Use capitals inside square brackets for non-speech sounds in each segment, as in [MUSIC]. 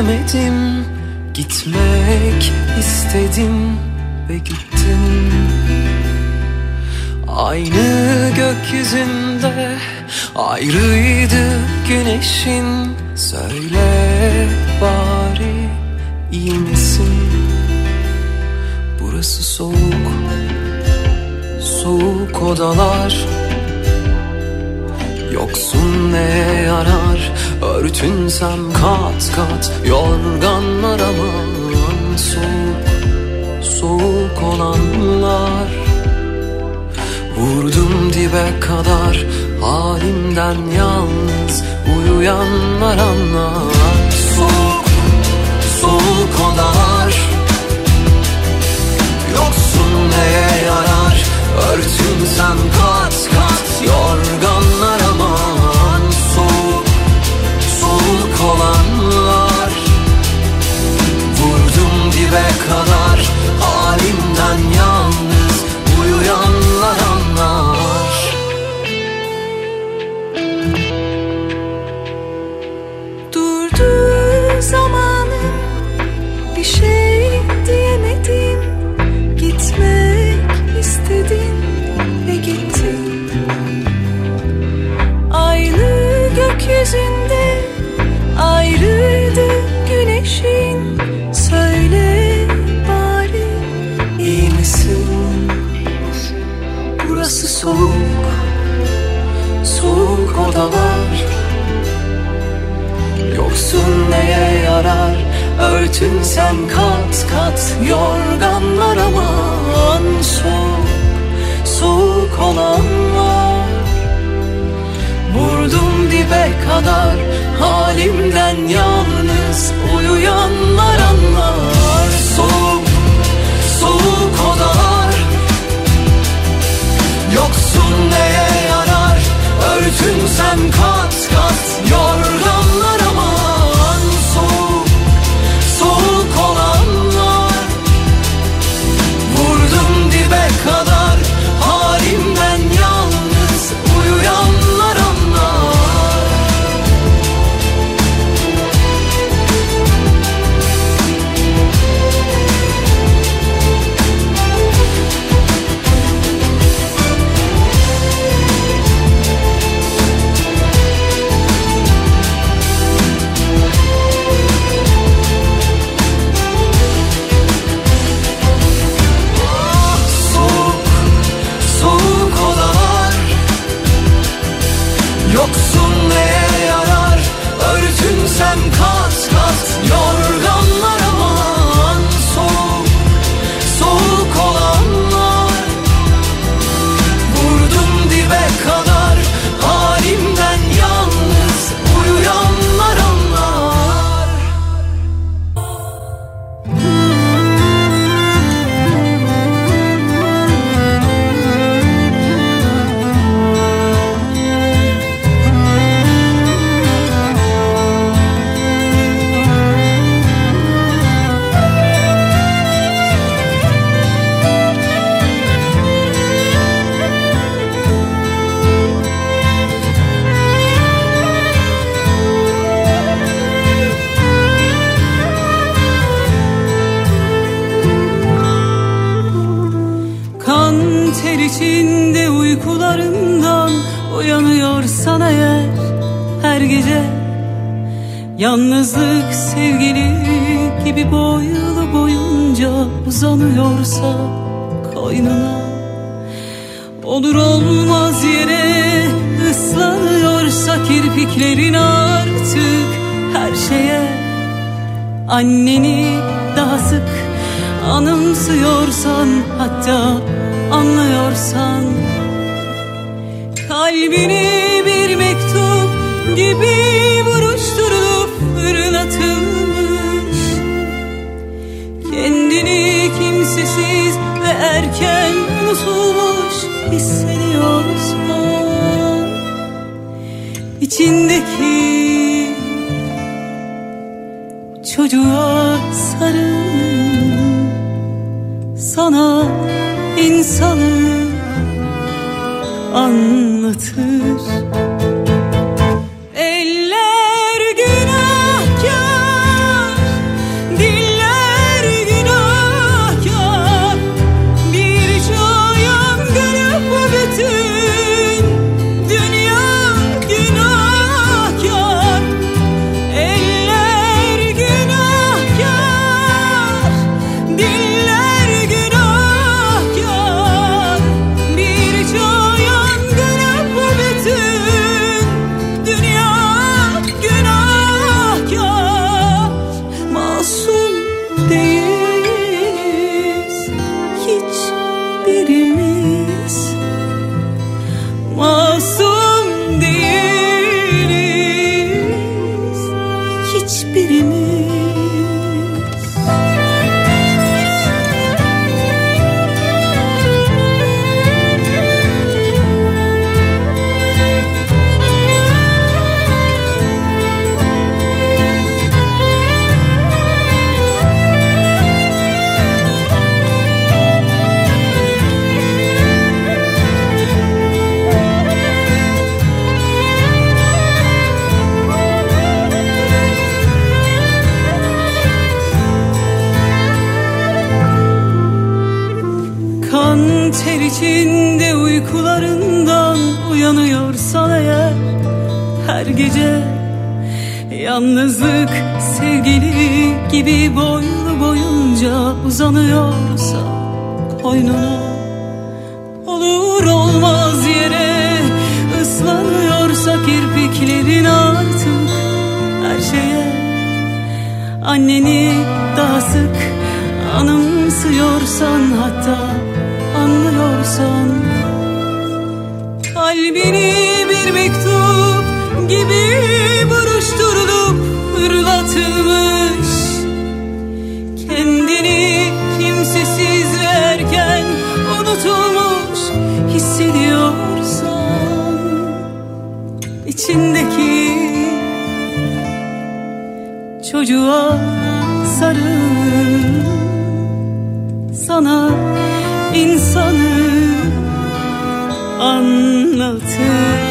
diyemedim Gitmek istedim ve gittim. Aynı gökyüzünde ayrıydı güneşin. Söyle bari iyi misin? Burası soğuk, soğuk odalar. Yoksun ne yarar Örtünsem kat kat Yorganlar aman Soğuk, soğuk olanlar. Vurdum dibe kadar Halimden yalnız Uyuyanlar anlar. Soğuk, soğuk odalar Yoksun neye yarar? Örtünsem kat kat Yorganlar olanlar Vurdum dibe kadar Halimden yalnız güneşin Söyle bari İyi misin? Burası soğuk Soğuk odalar. Yoksun neye yarar? Örtünsen kat kat Yorganlar aman Soğuk, soğuk olanlar Vurdum dibe kadar Halimden yalnız Uyuyanlar anlar. Soğuk, soğuk odalar. Yoksun neye yarar? Örtünsem kat kat Yorganlar anneni daha sık anımsıyorsan hatta anlıyorsan. Kalbini bir mektup gibi buruşturulup hırlatılmış Kendini kimsesiz verken unutulmuş hissediyorsan. İçindeki çocuğa sarıl Sana insanı anlatır.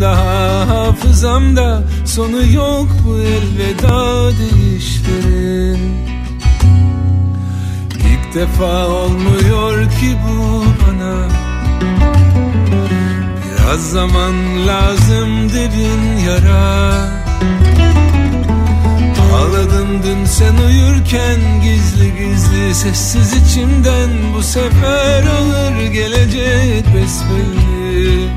Daha hafızamda Sonu yok bu elveda değişlerin İlk defa olmuyor ki bu bana. Biraz zaman lazım derin yara. Ağladım dün sen uyurken gizli gizli sessiz içimden. Bu sefer alır gelecek besbelli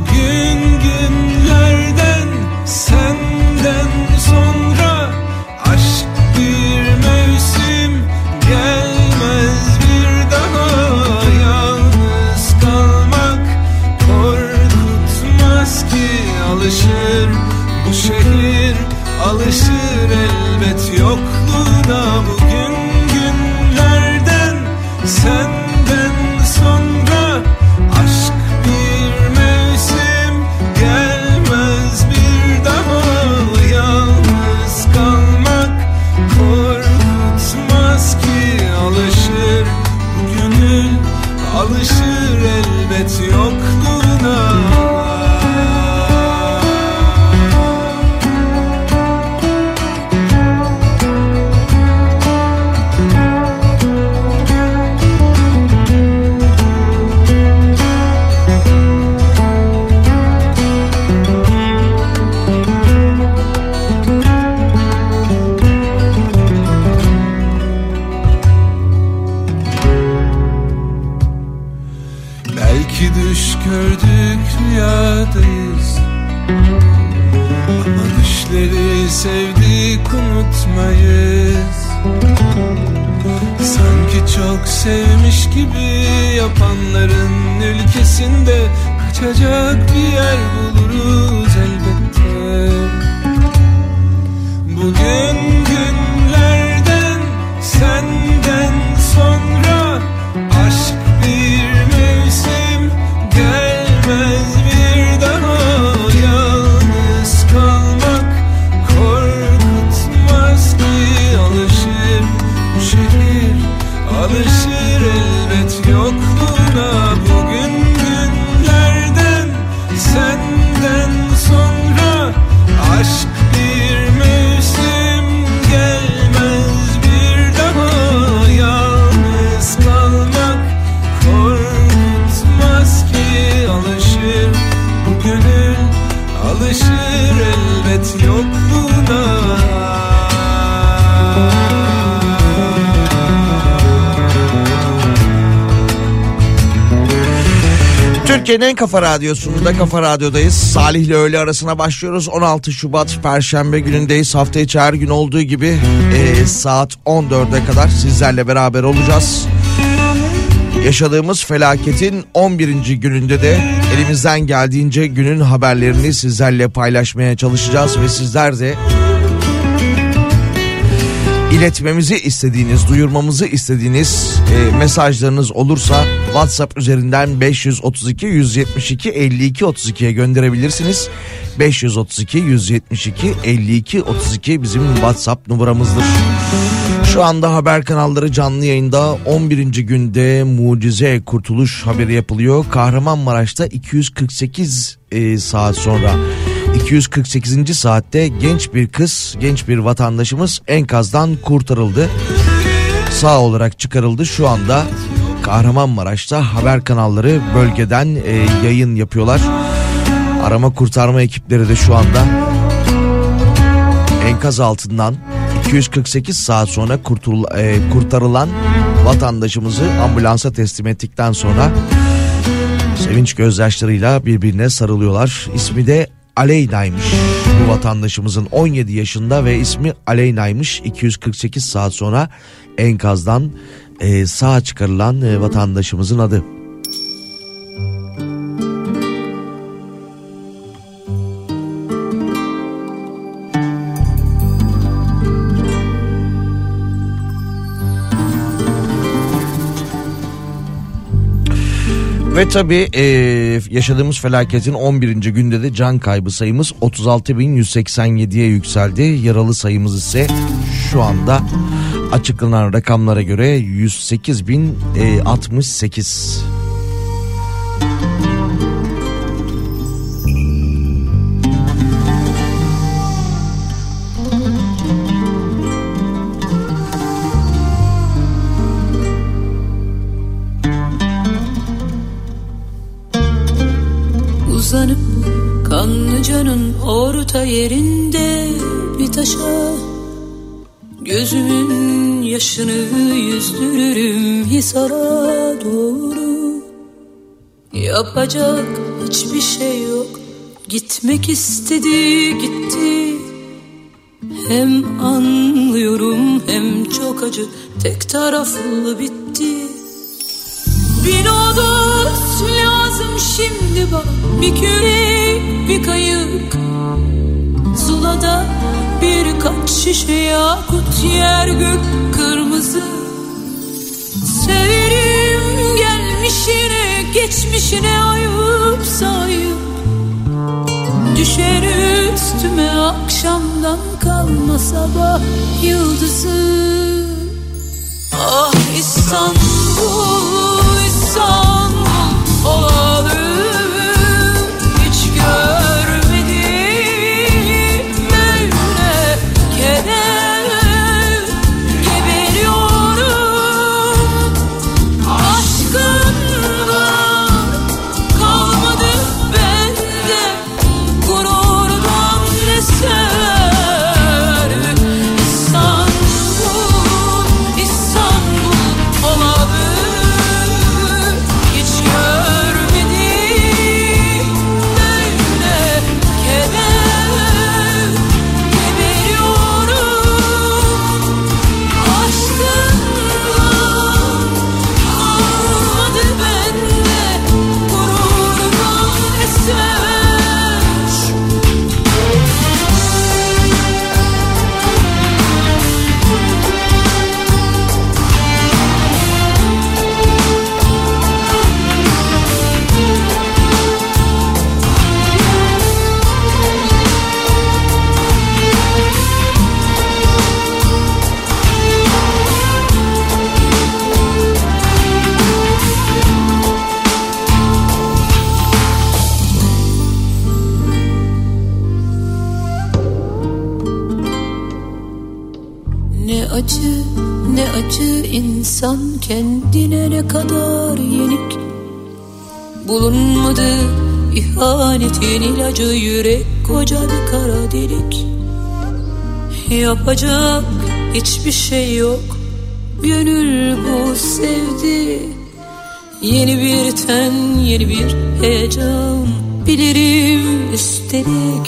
Bugün günlerden senden sonra Aşk bir mevsim gelmez bir daha. Yalnız kalmak korkutmaz ki Alışır bu şehir alışır elbet yokluğuna. Bugün günlerden senden gibi yapanların ülkesinde Kaçacak bir yer Türkiye'nin en kafa radyosunda Kafa Radyo'dayız. Salih ile öğle arasına başlıyoruz. 16 Şubat Perşembe günündeyiz. Hafta içi her gün olduğu gibi e, saat 14'e kadar sizlerle beraber olacağız. Yaşadığımız felaketin 11. gününde de elimizden geldiğince günün haberlerini sizlerle paylaşmaya çalışacağız ve sizler de iletmemizi istediğiniz, duyurmamızı istediğiniz e, mesajlarınız olursa WhatsApp üzerinden 532 172 52 32'ye gönderebilirsiniz. 532 172 52 32 bizim WhatsApp numaramızdır. Şu anda haber kanalları canlı yayında 11. günde mucize kurtuluş haberi yapılıyor. Kahramanmaraş'ta 248 e, saat sonra 248. saatte genç bir kız, genç bir vatandaşımız enkazdan kurtarıldı. Sağ olarak çıkarıldı. Şu anda Kahramanmaraş'ta haber kanalları bölgeden e, yayın yapıyorlar. Arama kurtarma ekipleri de şu anda enkaz altından 248 saat sonra kurtul, e, kurtarılan vatandaşımızı ambulansa teslim ettikten sonra sevinç gözyaşlarıyla birbirine sarılıyorlar. İsmi de Aleyna'ymış bu vatandaşımızın 17 yaşında ve ismi Aleyna'ymış 248 saat sonra enkazdan e, sağ çıkarılan e, vatandaşımızın adı. Ve tabii e, yaşadığımız felaketin 11. günde de can kaybı sayımız 36.187'ye yükseldi. Yaralı sayımız ise şu anda açıklanan rakamlara göre 108.068. Uzanıp kanlıcanın orta yerinde bir taşa. Gözümün yaşını yüzdürürüm Hisar'a doğru. Yapacak hiçbir şey yok. Gitmek istedi gitti. Hem anlıyorum hem çok acı. Tek taraflı bitti. Bir odos lazım şimdi bana Bir kürek bir kayık. Zulada birkaç şişe yakut Yer gök kırmızı. Severim gelmişine geçmişine ayıp sayıp. Düşer üstüme akşamdan kalma sabah yıldızı. Ah İstanbul, İstanbul all others. İhanetin ilacı yürek koca bir kara delik. Yapacak hiçbir şey yok Gönül bu sevdi. Yeni bir ten yeni bir heyecan Bilirim üstelik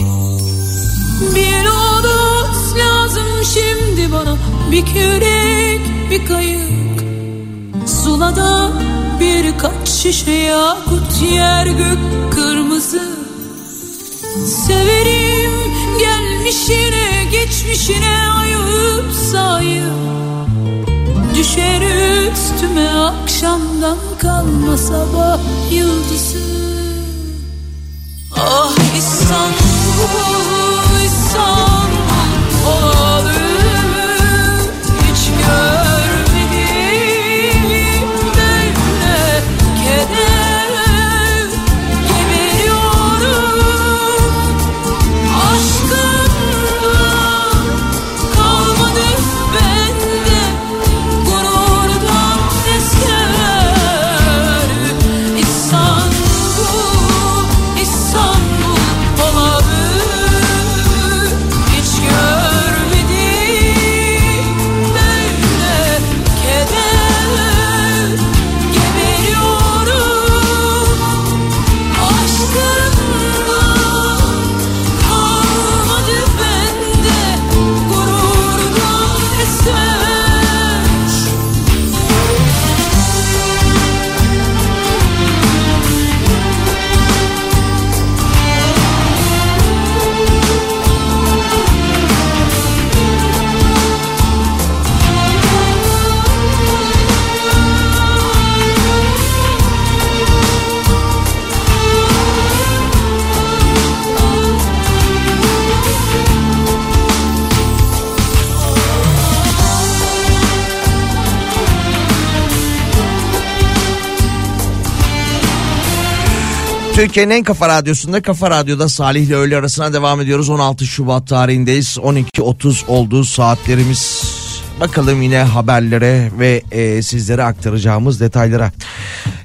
bir odos lazım şimdi bana Bir kürek bir kayık. Sulada birkaç şişe yakut Yer gök Severim gelmişine geçmişine ayıp sayıp Düşer üstüme akşamdan kalma sabah yıldızı. Ah İstanbul, İstanbul Türkiye'nin en kafa radyosunda Kafa Radyo'da Salih ile öğle arasına devam ediyoruz. 16 Şubat tarihindeyiz. 12.30 olduğu saatlerimiz. Bakalım yine haberlere ve e, sizlere aktaracağımız detaylara.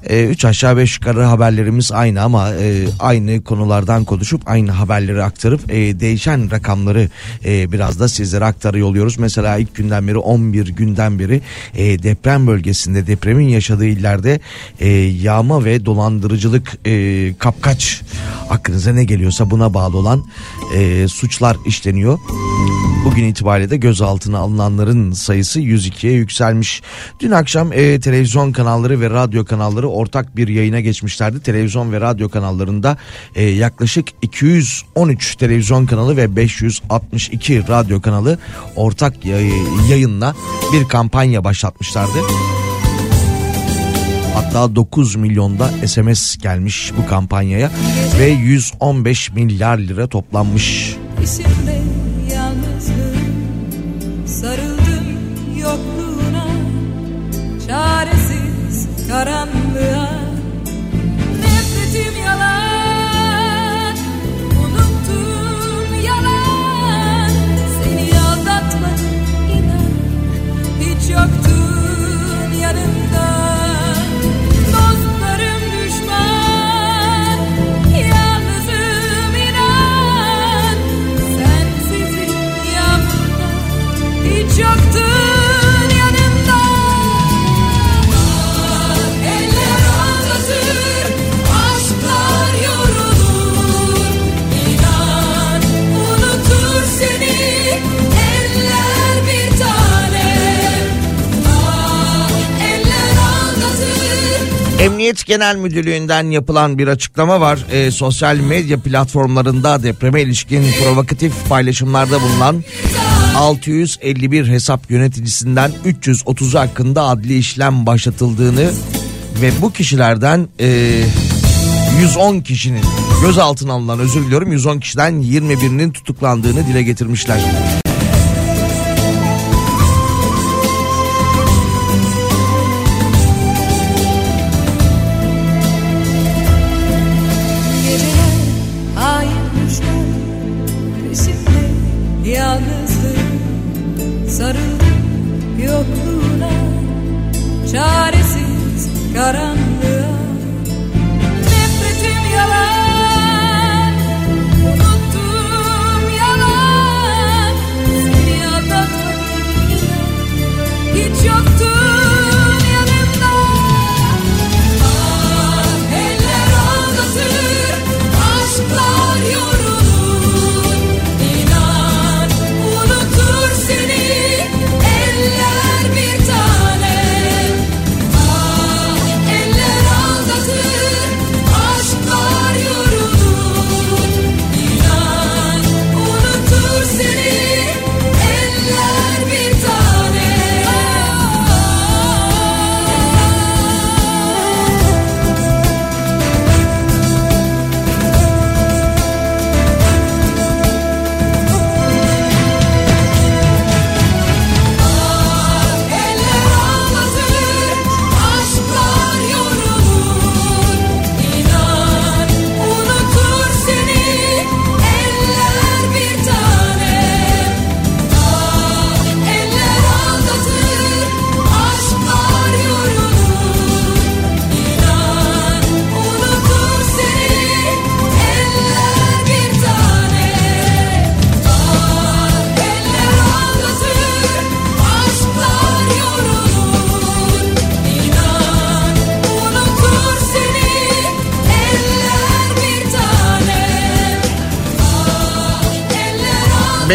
3 aşağı 5 yukarı haberlerimiz aynı ama e, aynı konulardan konuşup aynı haberleri aktarıp e, değişen rakamları e, biraz da sizlere aktarıyor oluyoruz. Mesela ilk günden beri 11 günden beri e, deprem bölgesinde depremin yaşadığı illerde e, yağma ve dolandırıcılık e, kapkaç aklınıza ne geliyorsa buna bağlı olan e, suçlar işleniyor. Bugün itibariyle de gözaltına alınanların sayısı 102'ye yükselmiş. Dün akşam e, televizyon kanalları ve radyo kanalları ortak bir yayına geçmişlerdi. Televizyon ve radyo kanallarında e, yaklaşık 213 televizyon kanalı ve 562 radyo kanalı ortak yay- yayınla bir kampanya başlatmışlardı. Hatta 9 milyonda SMS gelmiş bu kampanyaya ve 115 milyar lira toplanmış. İçimde Emniyet Genel Müdürlüğü'nden yapılan bir açıklama var. Ee, sosyal medya platformlarında depreme ilişkin provokatif paylaşımlarda bulunan 651 hesap yöneticisinden 330'u hakkında adli işlem başlatıldığını ve bu kişilerden e, 110 kişinin gözaltına alınan özür diliyorum 110 kişiden 21'inin tutuklandığını dile getirmişler.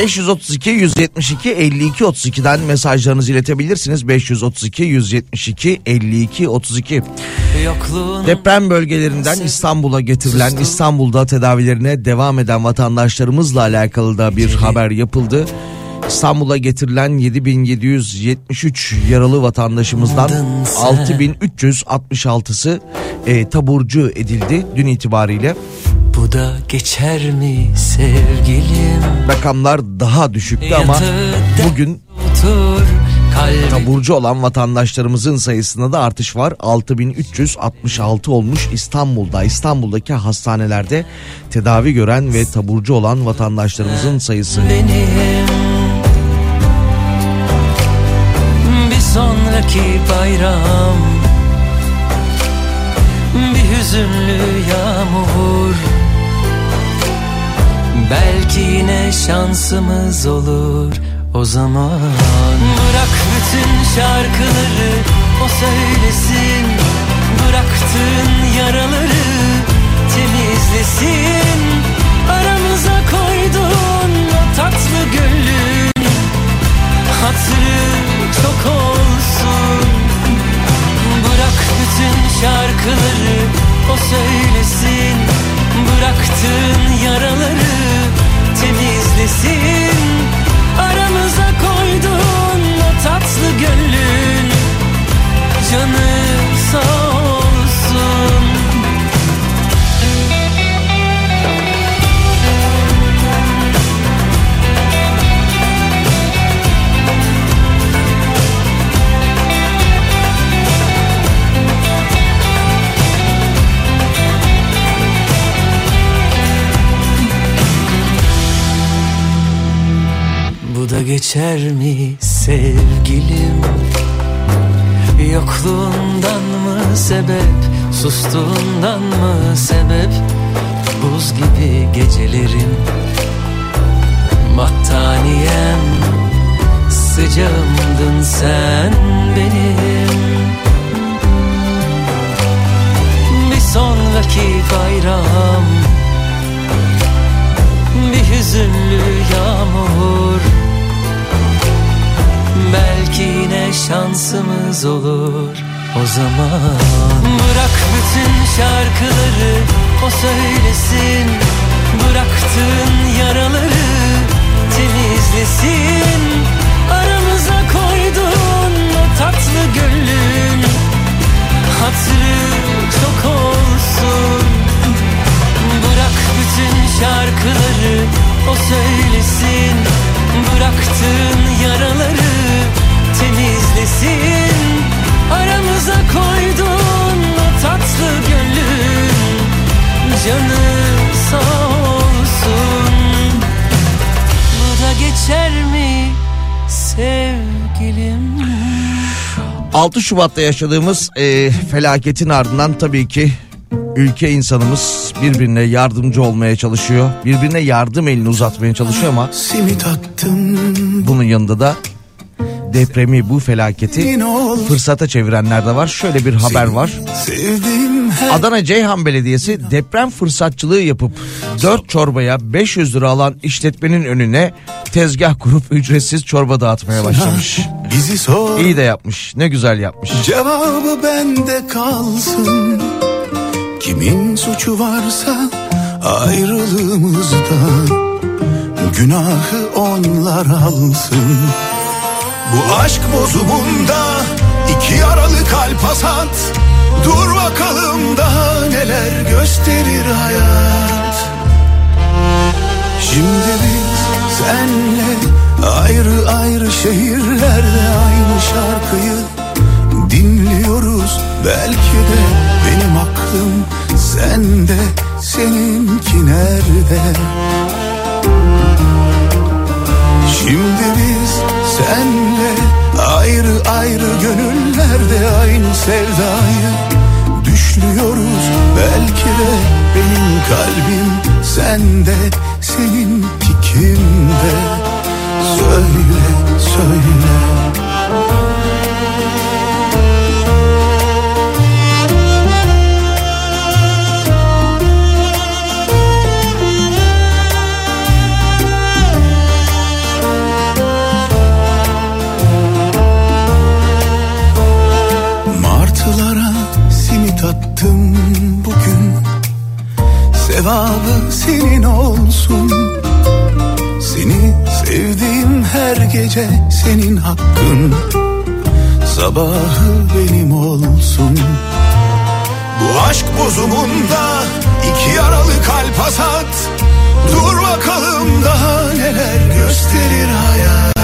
532 172 52 32'den mesajlarınızı iletebilirsiniz. 532 172 52 32. Yokluğun Deprem bölgelerinden İstanbul'a getirilen İstanbul'da tedavilerine devam eden vatandaşlarımızla alakalı da bir haber yapıldı. İstanbul'a getirilen 7773 yaralı vatandaşımızdan 6366'sı e, taburcu edildi dün itibariyle. Bu da geçer mi sevgilim Rakamlar daha düşüktü ama bugün otur Taburcu olan vatandaşlarımızın sayısında da artış var. 6366 olmuş İstanbul'da. İstanbul'daki hastanelerde tedavi gören ve taburcu olan vatandaşlarımızın sayısı. benim Bir sonraki bayram Bir hüzünlü yağmur Belki yine şansımız olur o zaman. Bırak bütün şarkıları o söylesin. Bıraktığın yaraları temizlesin. Aramıza koydun o tatlı gönlün Hatırı çok olsun. Bırak bütün şarkıları o söylesin. Bıraktığın yaraları temizlesin Aramıza koydun o tatlı gönlün Canı sağ da geçer mi sevgilim? Yokluğundan mı sebep Sustuğundan mı sebep? Buz gibi gecelerin Battaniyem. Sıcağımdın sen benim. Bir sonraki bayram bir hüzünlü yağmur Belki yine şansımız olur. O zaman Bırak bütün şarkıları o söylesin. Bıraktığın yaraları temizlesin. Aramıza koydun o tatlı gönlün Hatırı çok olsun 6 Şubat'ta yaşadığımız e, felaketin ardından tabii ki ülke insanımız birbirine yardımcı olmaya çalışıyor. Birbirine yardım elini uzatmaya çalışıyor ama bunun yanında da depremi bu felaketi fırsata çevirenler de var. Şöyle bir haber var. Adana Ceyhan Belediyesi deprem fırsatçılığı yapıp 4 çorbaya 500 lira alan işletmenin önüne tezgah kurup ücretsiz çorba dağıtmaya başlamış. [LAUGHS] bizi sor İyi de yapmış. Ne güzel yapmış. Cevabı bende kalsın Kimin suçu varsa ayrılığımızda Günahı onlar alsın Bu aşk bozumunda iki yaralı kalp hasat Dur bakalım daha neler gösterir hayat Şimdi biz senle ayrı ayrı şehirlerde aynı şarkıyı dinliyoruz. Belki de benim aklım sende seninki nerede? Şimdi biz senle ayrı ayrı gönüllerde aynı sevdayı düşlüyoruz. Belki de benim kalbim sende seninki kimde Söyle söyle. Martılara simit attım bugün. Sevabı senin olsun sevdiğim her gece senin hakkın. Sabahı benim olsun. Bu aşk bozumunda iki yaralı kalp hasat. Dur bakalım daha neler gösterir hayat.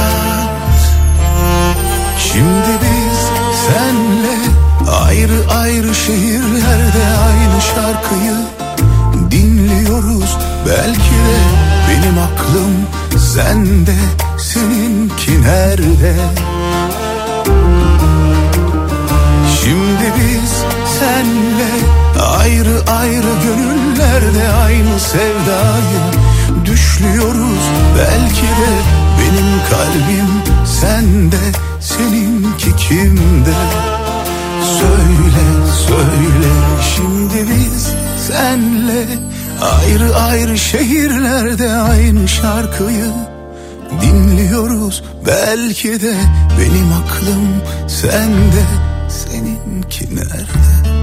Şimdi biz senle ayrı ayrı şehirlerde aynı şarkıyı dinliyoruz. Belki de benim aklım sende, seninki nerede? Şimdi biz senle ayrı ayrı gönüllerde aynı sevdayı düşlüyoruz. Belki de benim kalbim sende, seninki kimde? Söyle, söyle şimdi biz senle ayrı ayrı şehirlerde aynı şarkıyı dinliyoruz. Belki de benim aklım sende, seninki nerede?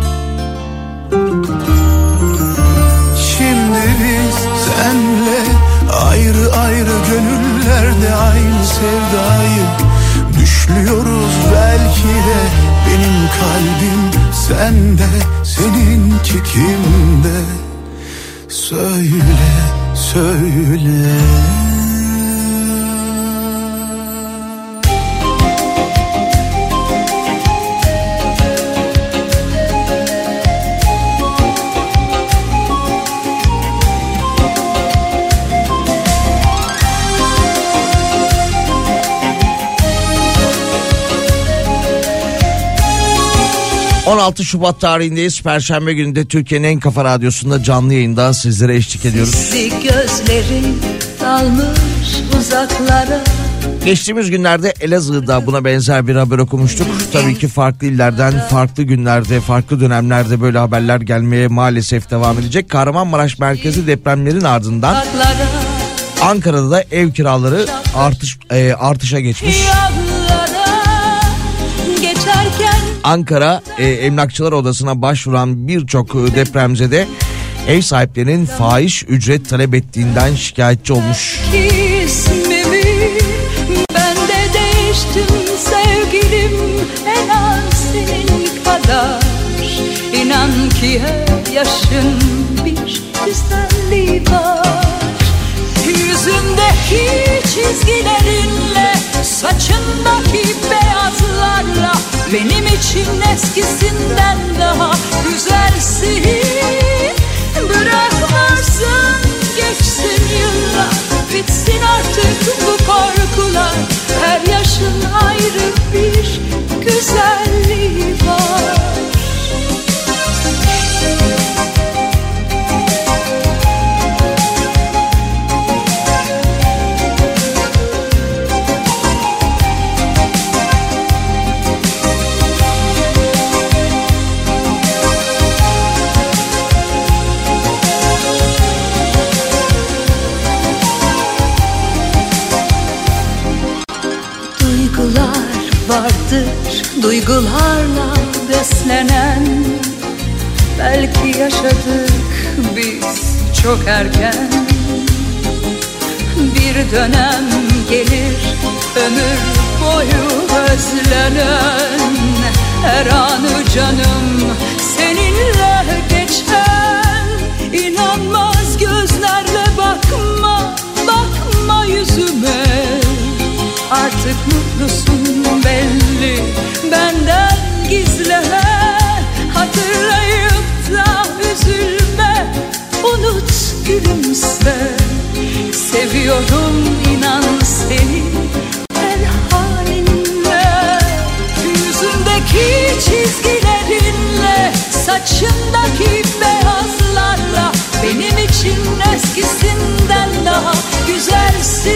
Şimdi biz senle ayrı ayrı gönüllerde aynı sevdayı düşlüyoruz belki de benim kalbim sende seninki kimde söyle söyle 16 Şubat tarihindeyiz. Perşembe gününde Türkiye'nin en kafa radyosunda canlı yayında sizlere eşlik ediyoruz. Sisli gözlerin dalmış uzaklara Geçtiğimiz günlerde Elazığ'da buna benzer bir haber okumuştuk. Tabii ki farklı illerden, farklı günlerde, farklı dönemlerde böyle haberler gelmeye maalesef devam edecek. Kahramanmaraş merkezi depremlerin ardından Ankara'da da ev kiraları artış e, artışa geçmiş. Ankara e, Emlakçılar Odası'na başvuran birçok e, depremzede ev sahiplerinin fahiş ücret talep ettiğinden şikayetçi olmuş. ismimi ben de değiştim sevgilim en az senin kadar İnan ki her yaşın bir güzelliği var Yüzündeki çizgilerinle saçındaki beyazlarla benim için eskisinden daha güzelsin Bırakmazsın geçsin yıllar bitsin artık bu korkular. Her yaşın ayrı bir güzelliği var Duygularla beslenen Belki yaşadık biz çok erken. Bir dönem gelir ömür boyu özlenen Her anı canım seninle geçen. İnanmaz gözlerle bakma, bakma yüzüme Artık mutlusun belli. Benden gizleme Hatırlayıp da üzülme. Unut gülümse. Seviyorum inan seni. Her halinle. Yüzündeki çizgilerinle. Saçındaki beyazlarla. Benim için eskisinden daha güzelsin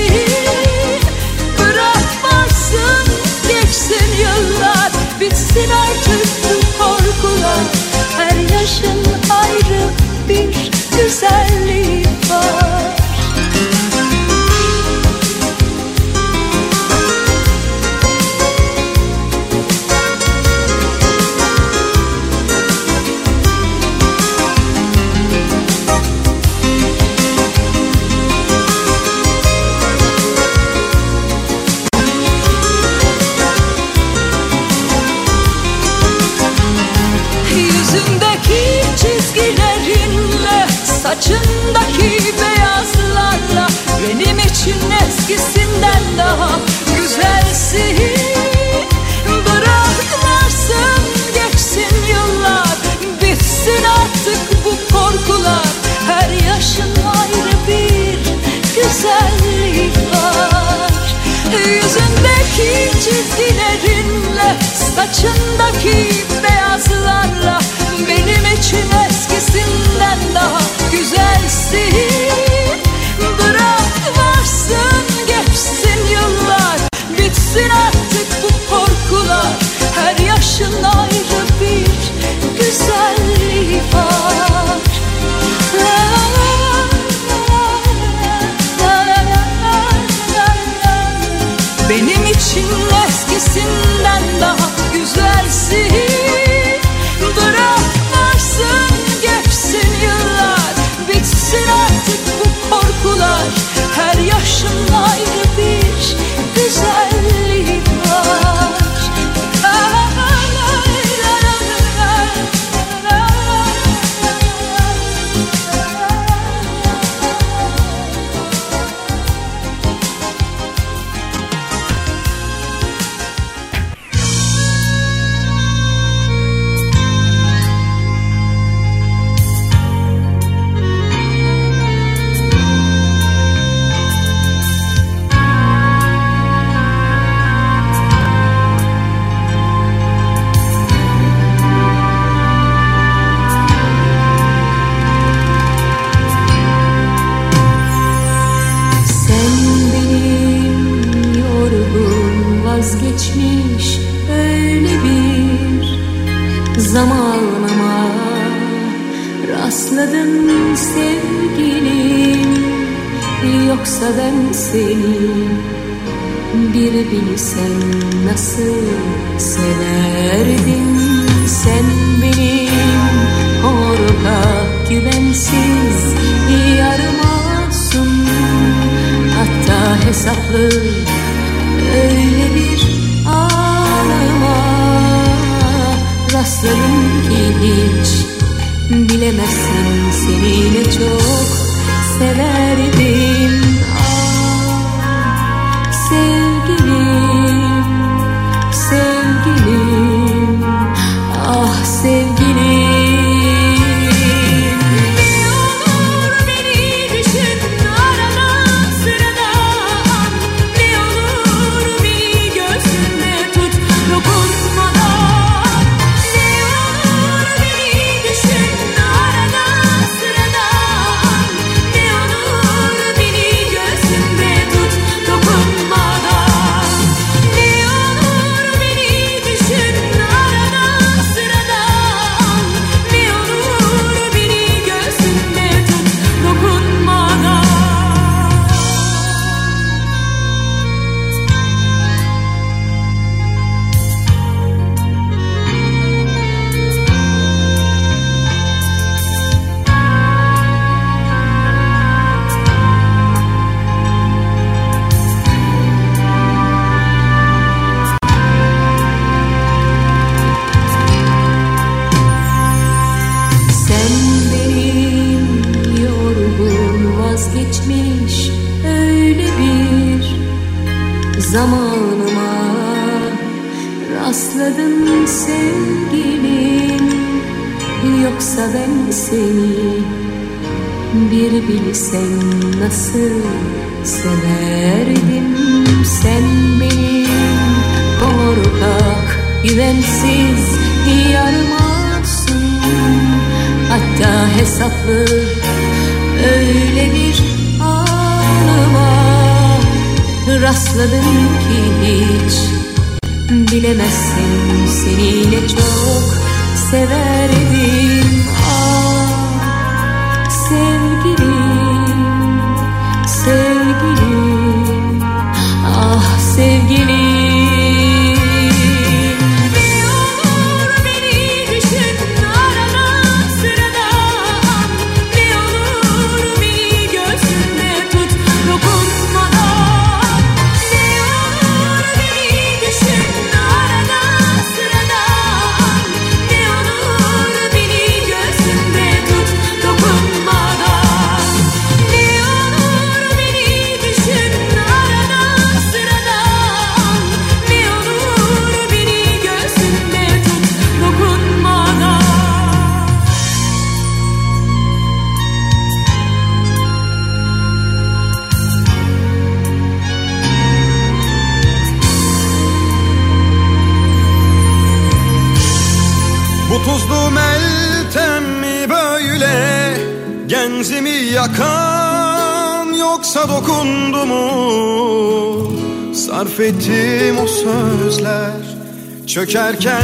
dökerken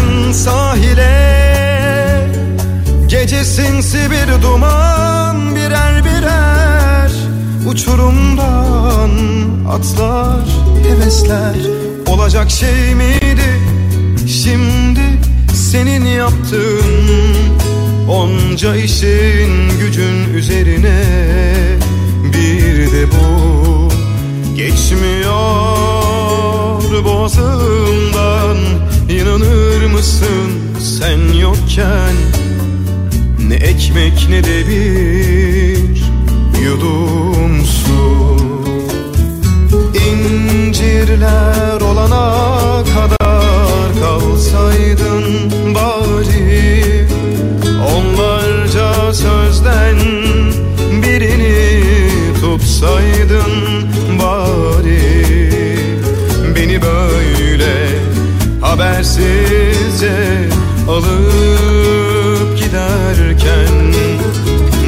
habersizce alıp giderken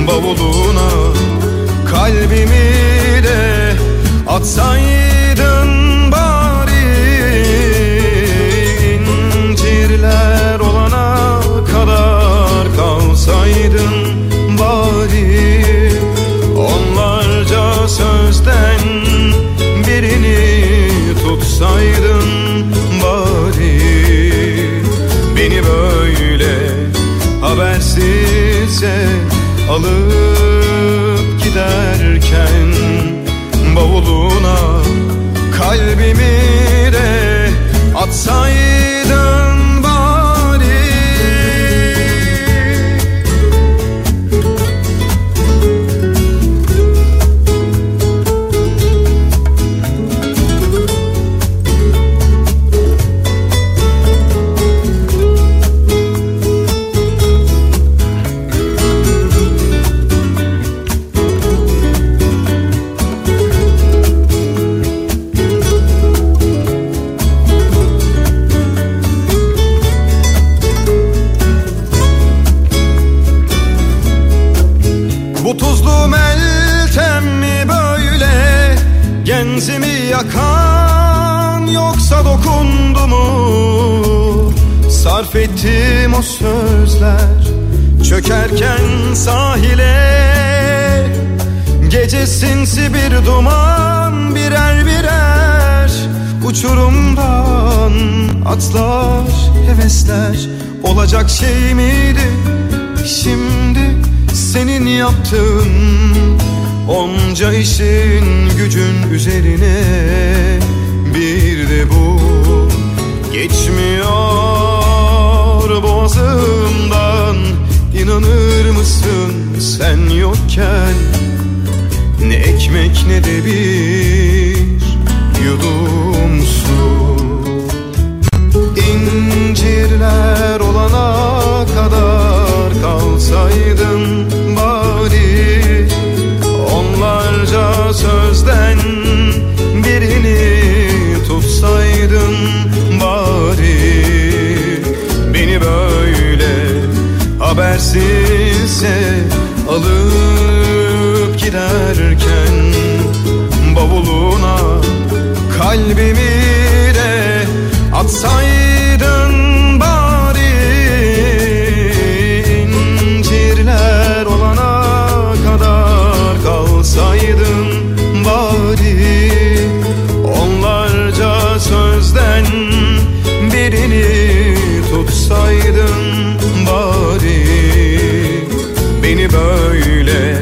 Bavuluna kalbimi de atsaydın alıp Çökerken sahile Gece sinsi bir duman birer birer Uçurumdan atlar hevesler Olacak şey miydi? Şimdi senin yaptığın Onca işin gücün üzerine bir de bu inanır mısın sen yokken? Ne ekmek ne de bir habersizce alıp giderken Bavuluna kalbimi de atsaydın Beni böyle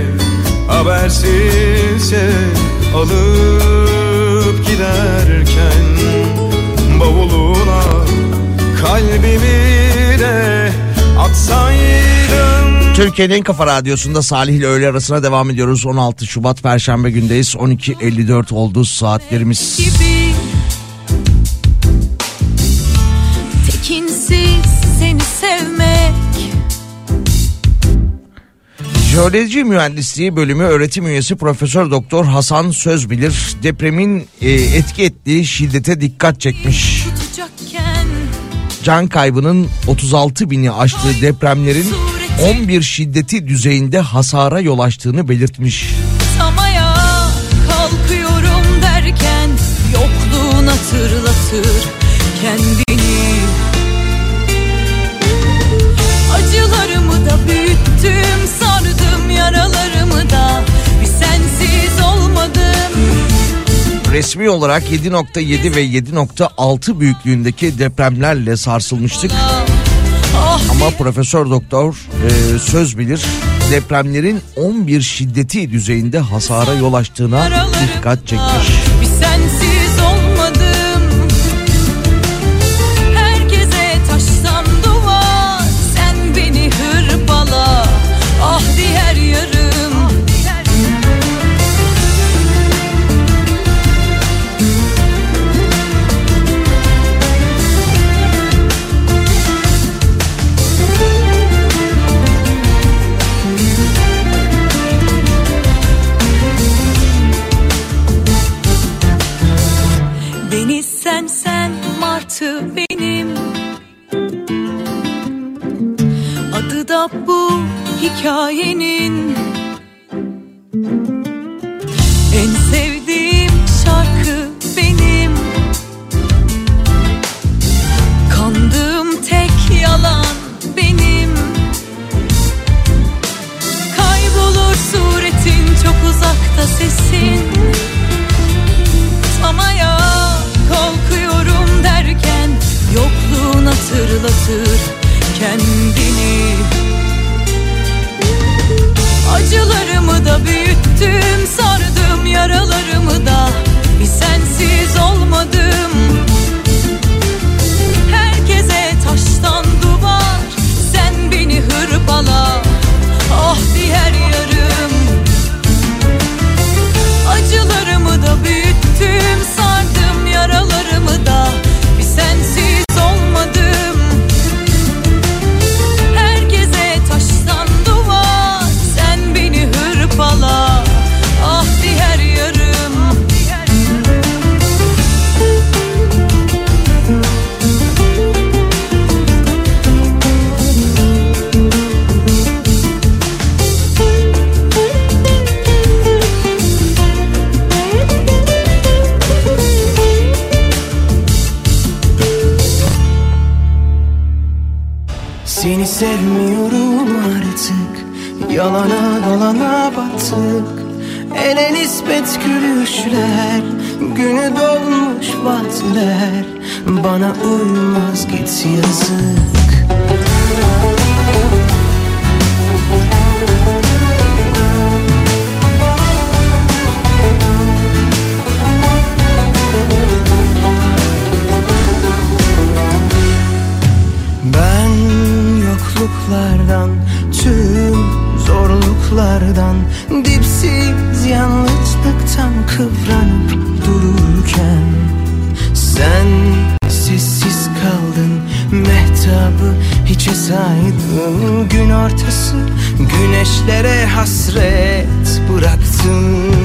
habersizce alıp giderken Bavuluna kalbimi de atsaydın Türkiye'nin en kafa radyosunda Salih ile öğle arasına devam ediyoruz. 16 Şubat Perşembe gündeyiz. 12.54 oldu saatlerimiz. gibi Tekinsiz seni sevmek Jeoloji Mühendisliği bölümü öğretim üyesi Profesör Doktor Hasan Sözbilir depremin e, etki ettiği şiddete dikkat çekmiş. Can kaybının 36 bini aştığı depremlerin 11 şiddeti düzeyinde hasara yol açtığını belirtmiş. Kalkıyorum derken yokluğun hatırlatır kendini Resmi olarak 7.7 ve 7.6 büyüklüğündeki depremlerle sarsılmıştık. Ama Profesör Doktor e, söz bilir depremlerin 11 şiddeti düzeyinde hasara yol açtığına dikkat çekmiş. Hikayenin Seni sevmiyorum artık. Yalana dolana battık Ele nispet gülüşler Günü dolmuş vaatler Bana uymaz git yazık zorluklardan Dipsiz yalnızlıktan kıvranıp dururken Sen sessiz kaldın, mehtabı hiçe saydın. Gün ortası güneşlere hasret bıraktın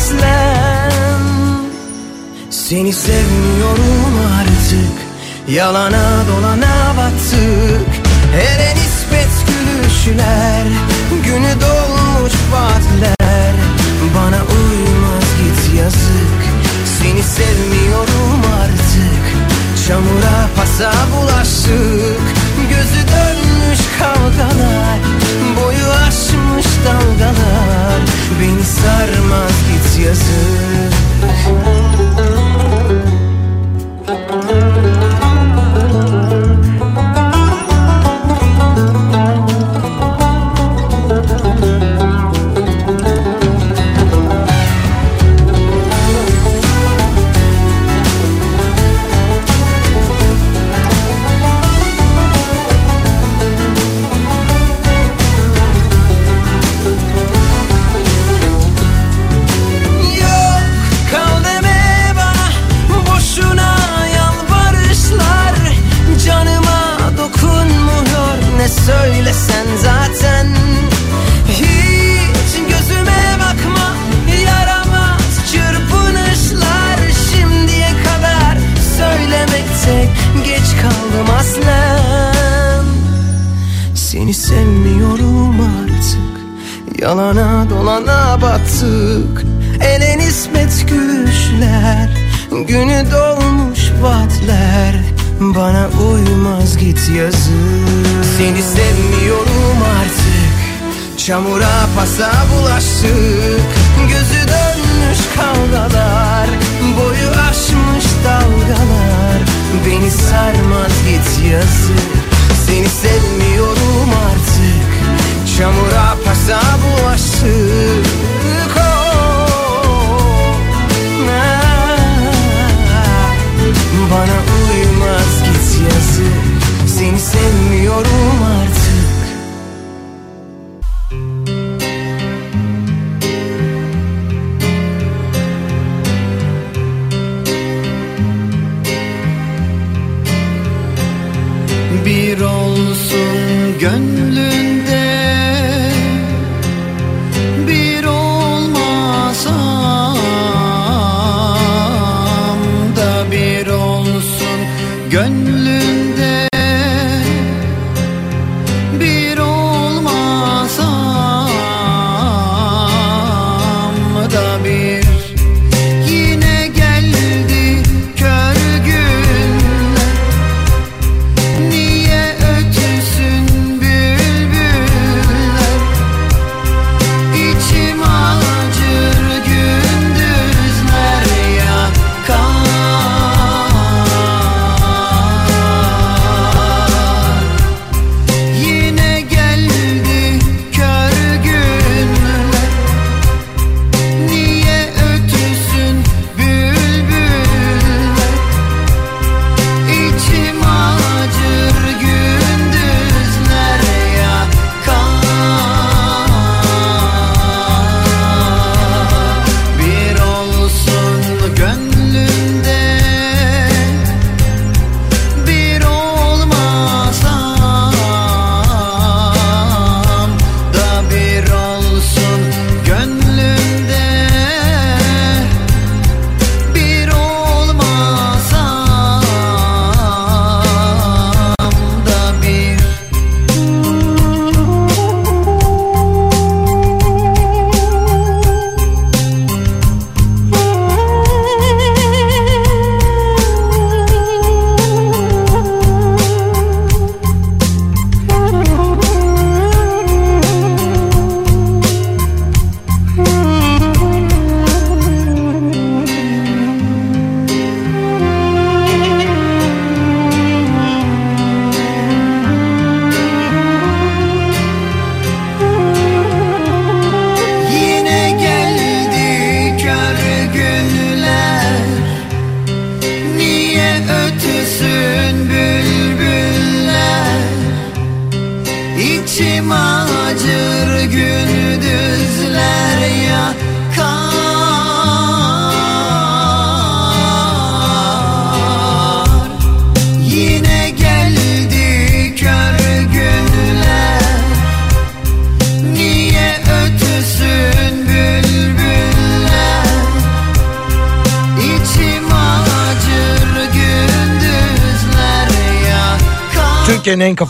aslen Seni sevmiyorum artık. Yalana dolana battık Hele nispet gülüşler Günü dolmuş vaatler. Bana uymaz git yazık. Seni sevmiyorum artık. Çamura pasa bulaştık Gözü dönmüş kavgalar Boyu aşmış dalgalar. Beni sarmaz git yazık yazık Seni sevmiyorum artık. Çamura pasa bulaştık. Gözü dönmüş kavgalar. Boyu aşmış dalgalar. Beni sarmaz git yazık Seni sevmiyorum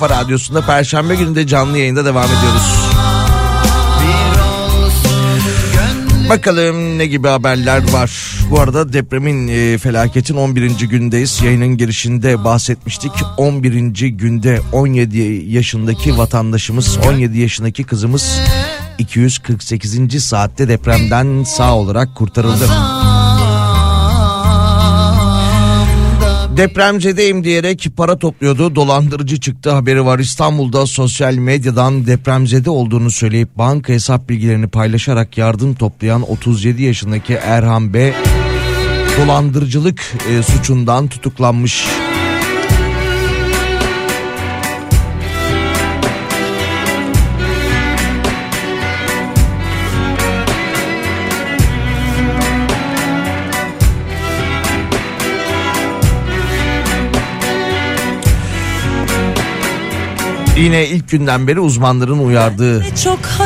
kafa radyosunda Perşembe günü de canlı yayında devam ediyoruz. Bakalım ne gibi haberler var. Bu arada depremin e, felaketin 11. gündeyiz. Yayının girişinde bahsetmiştik. 11. günde 17 yaşındaki vatandaşımız, 17 yaşındaki kızımız 248. saatte depremden sağ olarak kurtarıldı. Depremzedeyim diyerek para topluyordu. Dolandırıcı çıktı haberi var. İstanbul'da sosyal medyadan depremzede olduğunu söyleyip banka hesap bilgilerini paylaşarak yardım toplayan 37 yaşındaki Erhan B dolandırıcılık e, suçundan tutuklanmış. Yine ilk günden beri uzmanların uyardığı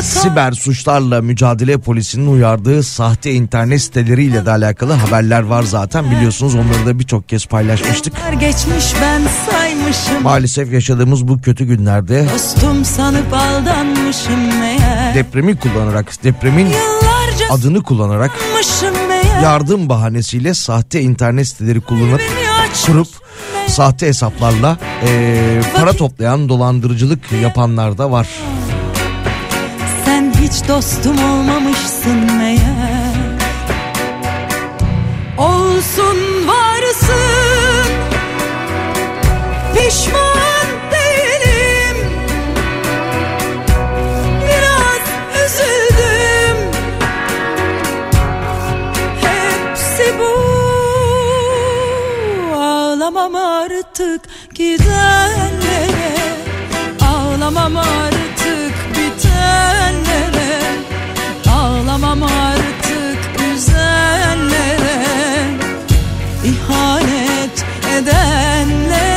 siber suçlarla mücadele polisinin uyardığı sahte internet siteleriyle de alakalı haberler var zaten. Biliyorsunuz onları da birçok kez paylaşmıştık. geçmiş ben saymışım. Maalesef yaşadığımız bu kötü günlerde Dostum sanıp aldanmışım meğer. depremi kullanarak depremin Yıllarca adını kullanarak yardım bahanesiyle sahte internet siteleri kullanıp kurup sahte hesaplarla eee, para toplayan dolandırıcılık yapanlar da var. Sen hiç dostum olmamışsın meğer Olsun Ağlamam artık bitenlere. Ağlamam artık üzenlere İhanet edenlere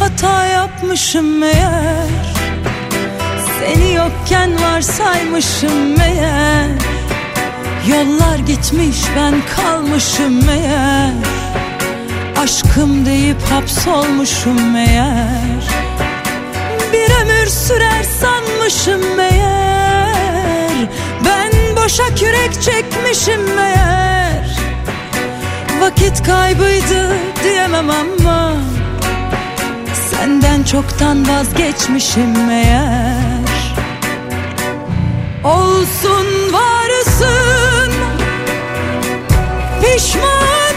hata yapmışım meğer. Seni yokken varsaymışım meğer. Yollar gitmiş ben kalmışım meğer. Aşkım deyip hapsolmuşum meğer. Bir ömür sürer sanmışım meğer. Ben boşa kürek çekmişim meğer. Vakit kaybıydı diyemem ama Senden çoktan vazgeçmişim meğer. Olsun varsın Pişman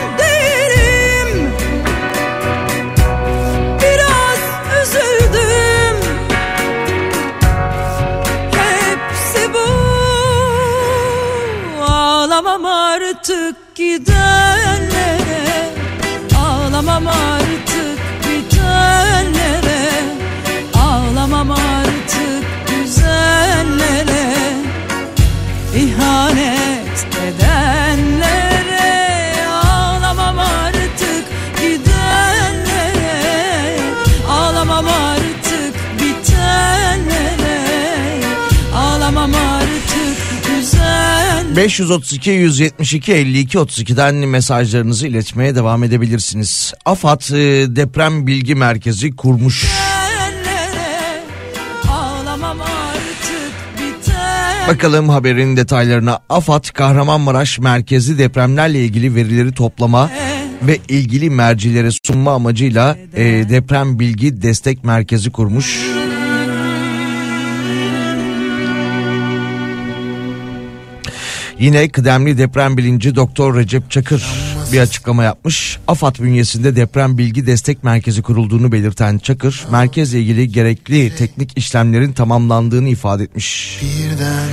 532 172 52 32'den mesajlarınızı iletmeye devam edebilirsiniz. AFAD e, deprem bilgi merkezi kurmuş. Bakalım haberin detaylarına. AFAD Kahramanmaraş merkezi depremlerle ilgili verileri toplama ve ilgili mercilere sunma amacıyla e, deprem bilgi destek merkezi kurmuş. Yine kıdemli deprem bilinci Doktor Recep Çakır bir açıklama yapmış. AFAD bünyesinde deprem bilgi destek merkezi kurulduğunu belirten Çakır, merkezle ilgili gerekli teknik işlemlerin tamamlandığını ifade etmiş. Birden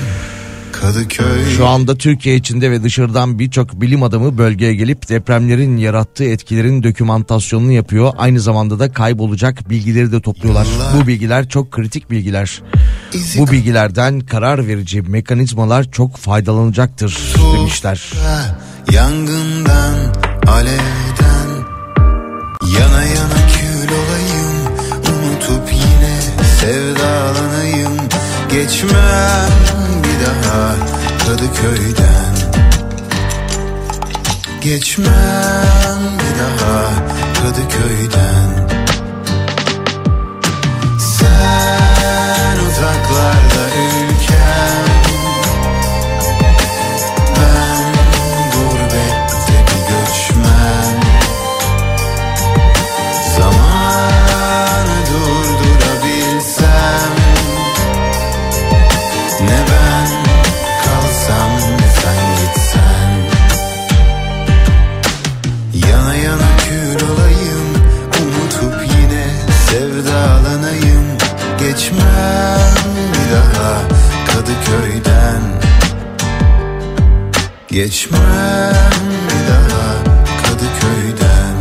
Kadıköy Şu anda Türkiye içinde ve dışarıdan birçok bilim adamı bölgeye gelip depremlerin yarattığı etkilerin dokümantasyonunu yapıyor. Aynı zamanda da kaybolacak bilgileri de topluyorlar. Bu bilgiler çok kritik bilgiler. Bu bilgilerden karar verici mekanizmalar çok faydalanacaktır demişler. Yangından alevden Yana yana kül olayım. Unutup yine sevdalanayım. Geçmem bir daha Kadıköy'den. Geçmem bir daha Kadıköy'den. Sen Geçmem bir daha Kadıköy'den.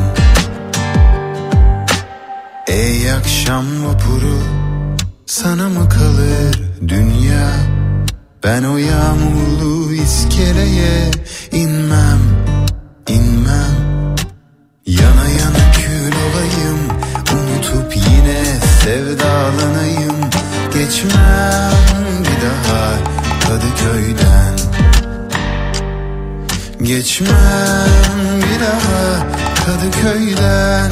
Ey akşam vapuru Sana mı kalır dünya? Ben o yağmurlu iskeleye inmem inmem. Yana yana kül olayım Unutup yine sevdalanayım. Geçmem bir daha Kadıköy'den Geçmem bir daha Kadıköy'den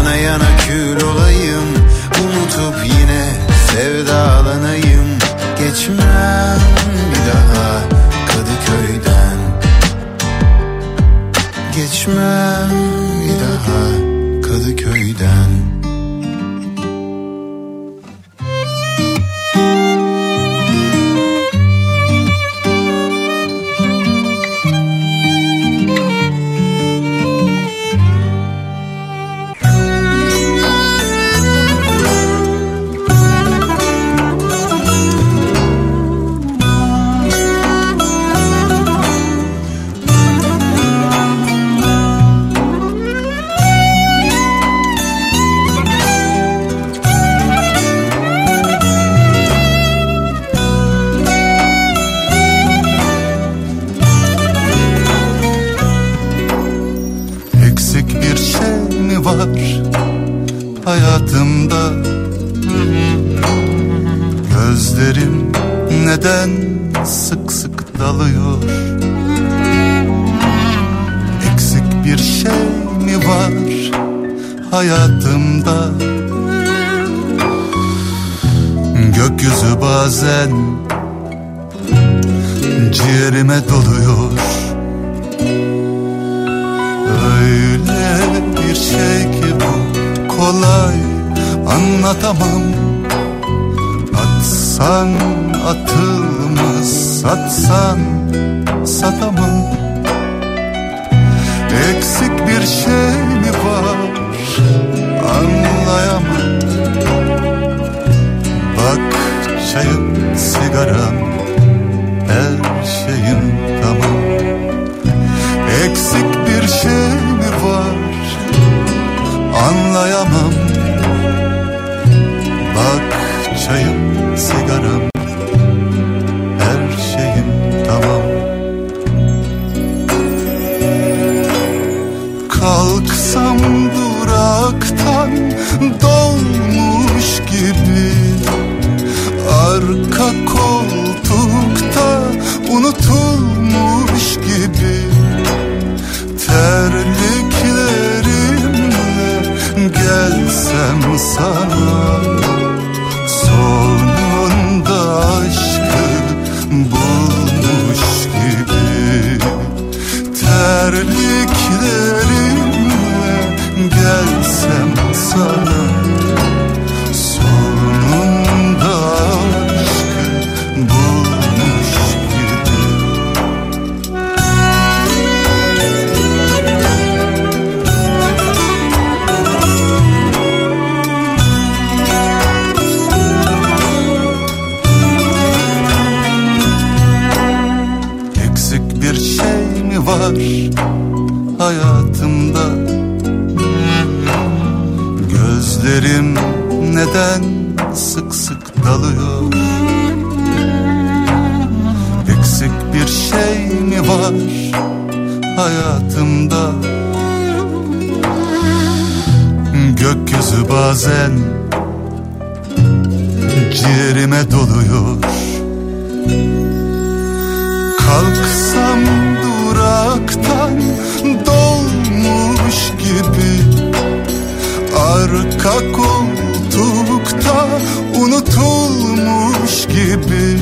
Yana yana kül olayım. Unutup yine sevdalanayım. Geçmem bir daha Kadıköy'den. Geçmem bir daha Kadıköy'den Gökyüzü bazen ciğerime doluyor. Kalksam duraktan dolmuş gibi Arka koltukta unutulmuş gibi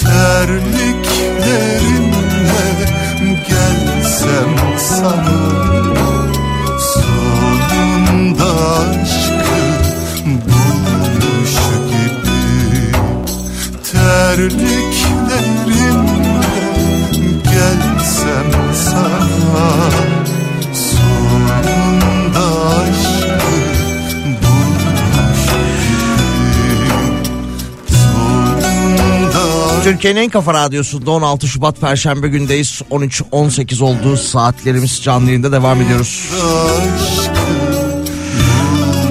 Terliklerimle gelsem sana aşkı buluşu gibi Terliklerimle gelsem sana Sonunda aşkı buluşu gibi Sonunda Türkiye'nin en kafa radyosunda 16 Şubat Perşembe gündeyiz. 13-18 olduğu saatlerimiz canlı yayında devam ediyoruz. Aşkı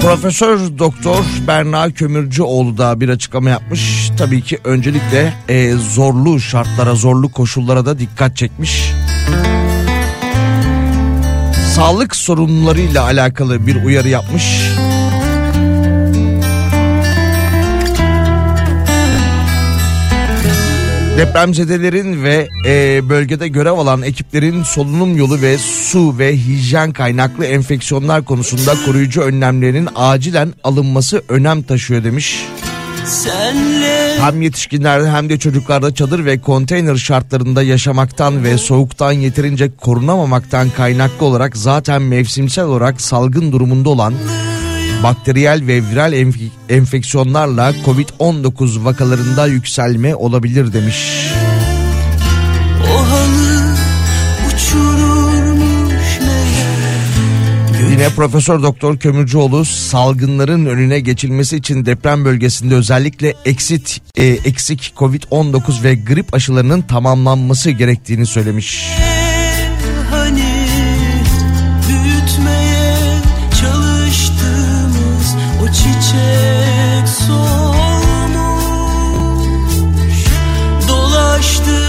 Profesör Doktor Berna Kömürcüoğlu da bir açıklama yapmış. Tabii ki öncelikle e, zorlu şartlara, zorlu koşullara da dikkat çekmiş. Sağlık sorunlarıyla alakalı bir uyarı yapmış. Depremzedelerin ve e, bölgede görev alan ekiplerin solunum yolu ve su ve hijyen kaynaklı enfeksiyonlar konusunda koruyucu önlemlerin acilen alınması önem taşıyor demiş. Senle Hem yetişkinlerde hem de çocuklarda çadır ve konteyner şartlarında yaşamaktan ve soğuktan yeterince korunamamaktan kaynaklı olarak zaten mevsimsel olarak salgın durumunda olan bakteriyel ve viral enf- enfeksiyonlarla Covid-19 vakalarında yükselme olabilir demiş. Yine Profesör Doktor Kömürcüoğlu salgınların önüne geçilmesi için deprem bölgesinde özellikle eksit e, eksik Covid-19 ve grip aşılarının tamamlanması gerektiğini söylemiş. Çiçek solmuş Dolaştım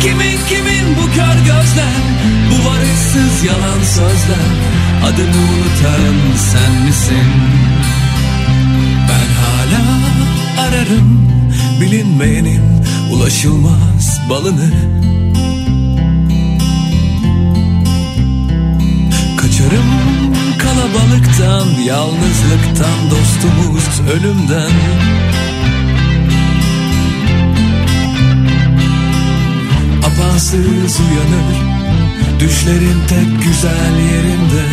Kimin kimin bu kör gözler? Bu varışsız yalan sözler. Adını unutan sen misin? Ben hala ararım Bilinmeyenin ulaşılmaz balını. Kaçarım kalabalıktan, yalnızlıktan, dostumuz ölümden Apansız uyanır, düşlerin tek güzel yerinde.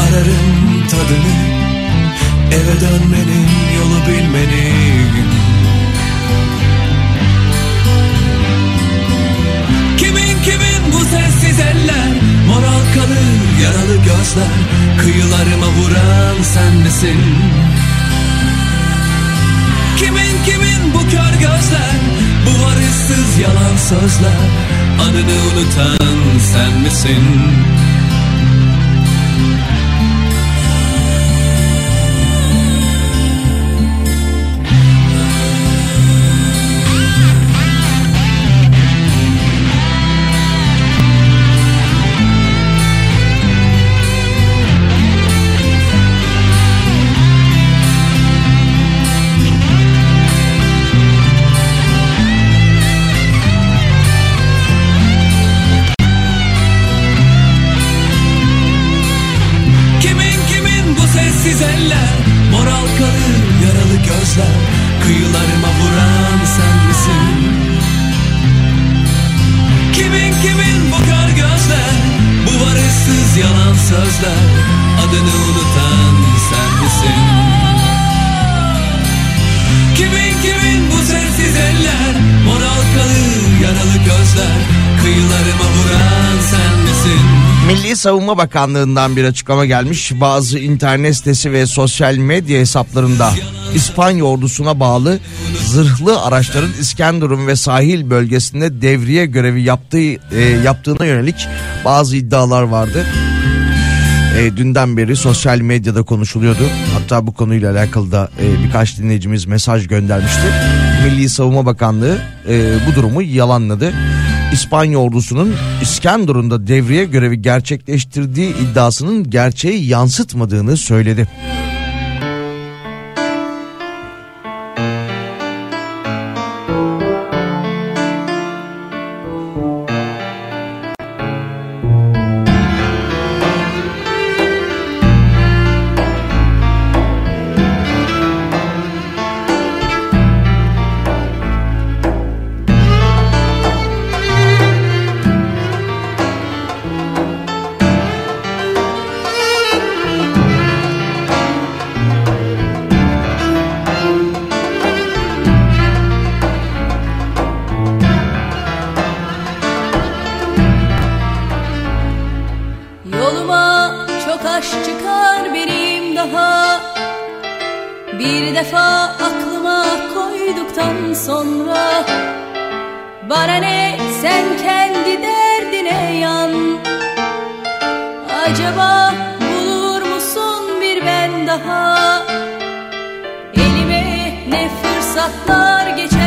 Ararım tadını, eve dönmenin yolu bilmenin. Kimin kimin bu sessiz eller Moral kalır yaralı gözler Kıyılarıma vuran sen misin gözler Bu varışsız yalan sözler. Adını unutan sen misin Savunma Bakanlığı'ndan bir açıklama gelmiş. Bazı internet sitesi ve sosyal medya hesaplarında İspanya ordusuna bağlı zırhlı araçların İskenderun ve sahil bölgesinde devriye görevi yaptığı e, yaptığına yönelik bazı iddialar vardı. E, dünden beri sosyal medyada konuşuluyordu. Hatta bu konuyla alakalı da e, birkaç dinleyicimiz mesaj göndermişti. Milli Savunma Bakanlığı e, bu durumu yalanladı. İspanya ordusunun İskenderun'da devriye görevi gerçekleştirdiği iddiasının gerçeği yansıtmadığını söyledi. Daha. Bir defa aklıma koyduktan sonra Bana ne sen kendi derdine yan. Acaba bulur musun bir ben daha? Elime ne fırsatlar geçer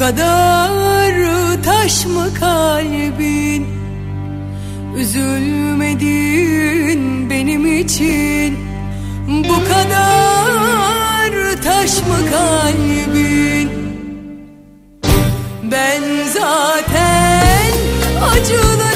kadar taş mı kalbin? Üzülmedin benim için. Bu kadar taş mı kalbin? Ben zaten acıların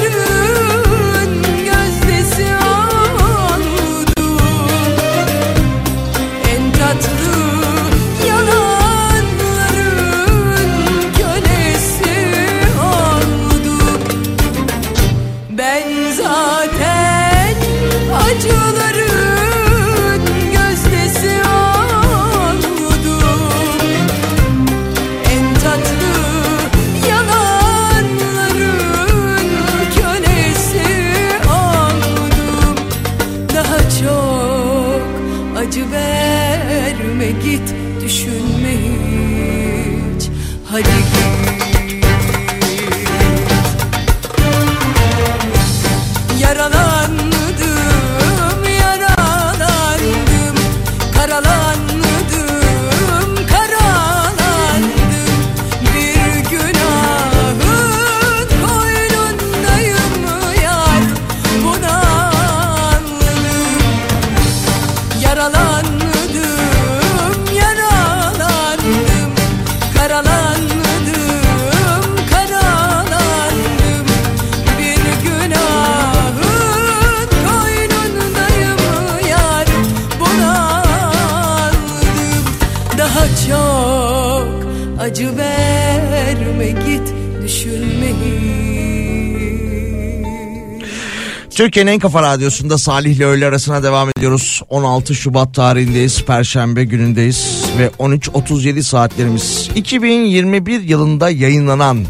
Türkiye'nin en kafa radyosunda Salih ile öğle arasına devam ediyoruz. 16 Şubat tarihindeyiz. Perşembe günündeyiz ve 13.37 saatlerimiz. 2021 yılında yayınlanan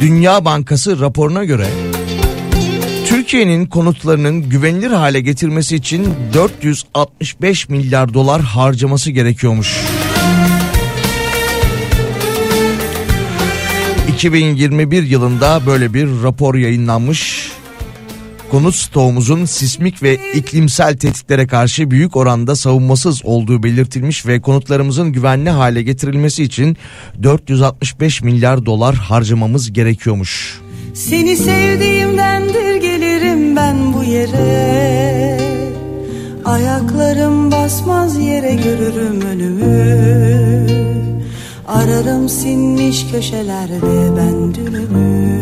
Dünya Bankası raporuna göre Türkiye'nin konutlarının güvenilir hale getirmesi için 465 milyar dolar harcaması gerekiyormuş. 2021 yılında böyle bir rapor yayınlanmış. Konut stoğumuzun sismik ve iklimsel tehditlere karşı büyük oranda savunmasız olduğu belirtilmiş ve konutlarımızın güvenli hale getirilmesi için 465 milyar dolar harcamamız gerekiyormuş. Seni sevdiğimdendir gelirim ben bu yere. Ayaklarım basmaz yere görürüm önümü. Ararım sinmiş köşelerde ben dünümü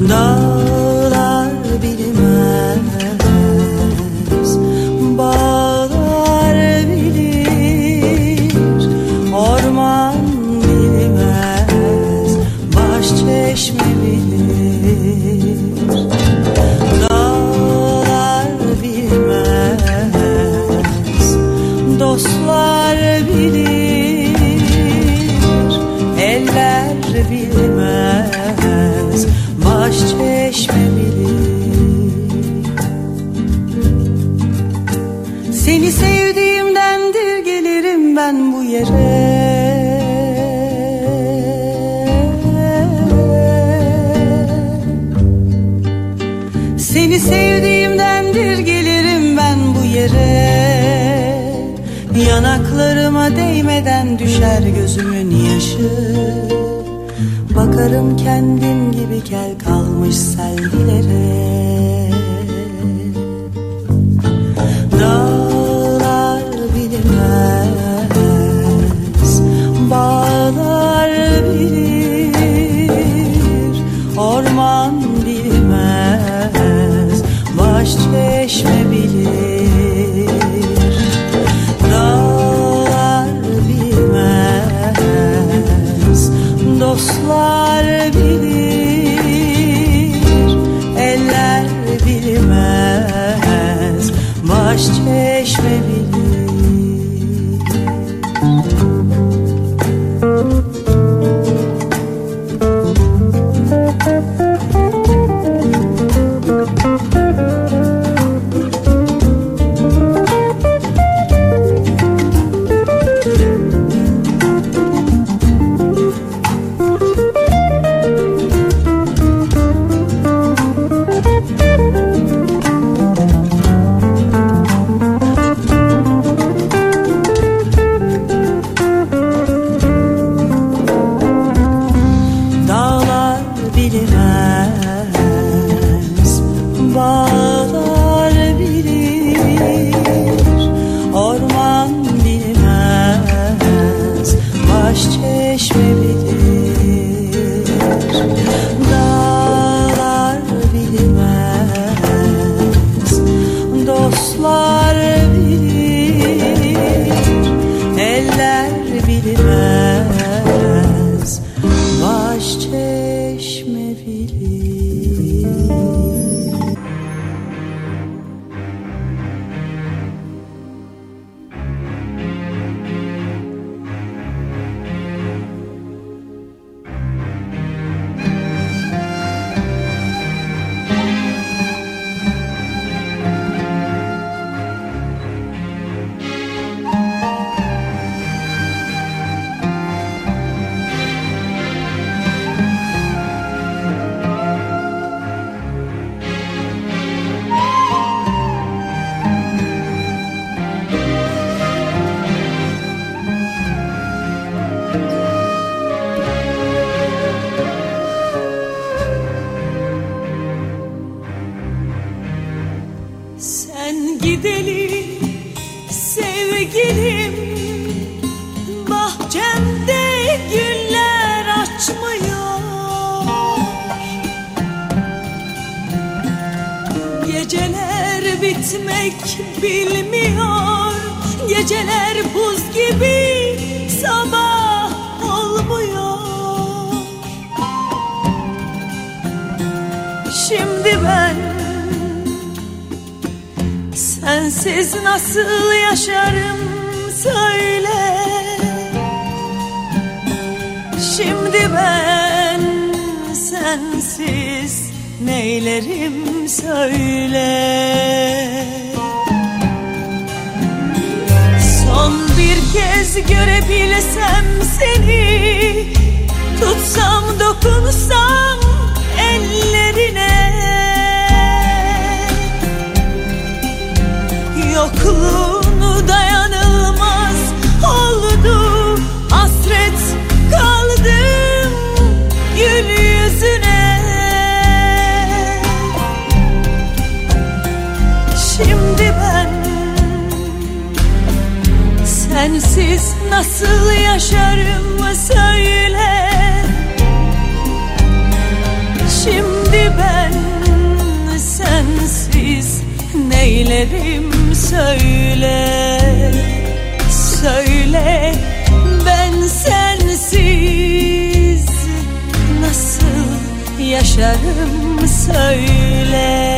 Dağlar bilmez Bağlar bilir Orman bilmez Baş çeşme bilir. Dağlar bilmez Dostlar bilir Eller bilmez Baş çeşme Seni sevdiğimdendir gelirim ben bu yere. Seni sevdiğimdendir gelirim ben bu yere. Yanaklarıma değmeden düşer gözümün yaşı Bakarım kendim gibi kel kalmış selvillere Dağlar bilmez Bağlar bilir Orman bilmez Baş çeşme bilir. Dağlar bilmez Dostlar Sensiz nasıl yaşarım söyle. Şimdi ben sensiz neylerim söyle. Son bir kez görebilsem seni Tutsam dokunsam ellerim yokluğunu dayanılmaz oldu. Hasret kaldım gül yüzüne. Şimdi ben sensiz nasıl yaşarım mı söyle. Şimdi ben sensiz neylerim? söyle Söyle ben sensiz Nasıl yaşarım? Söyle.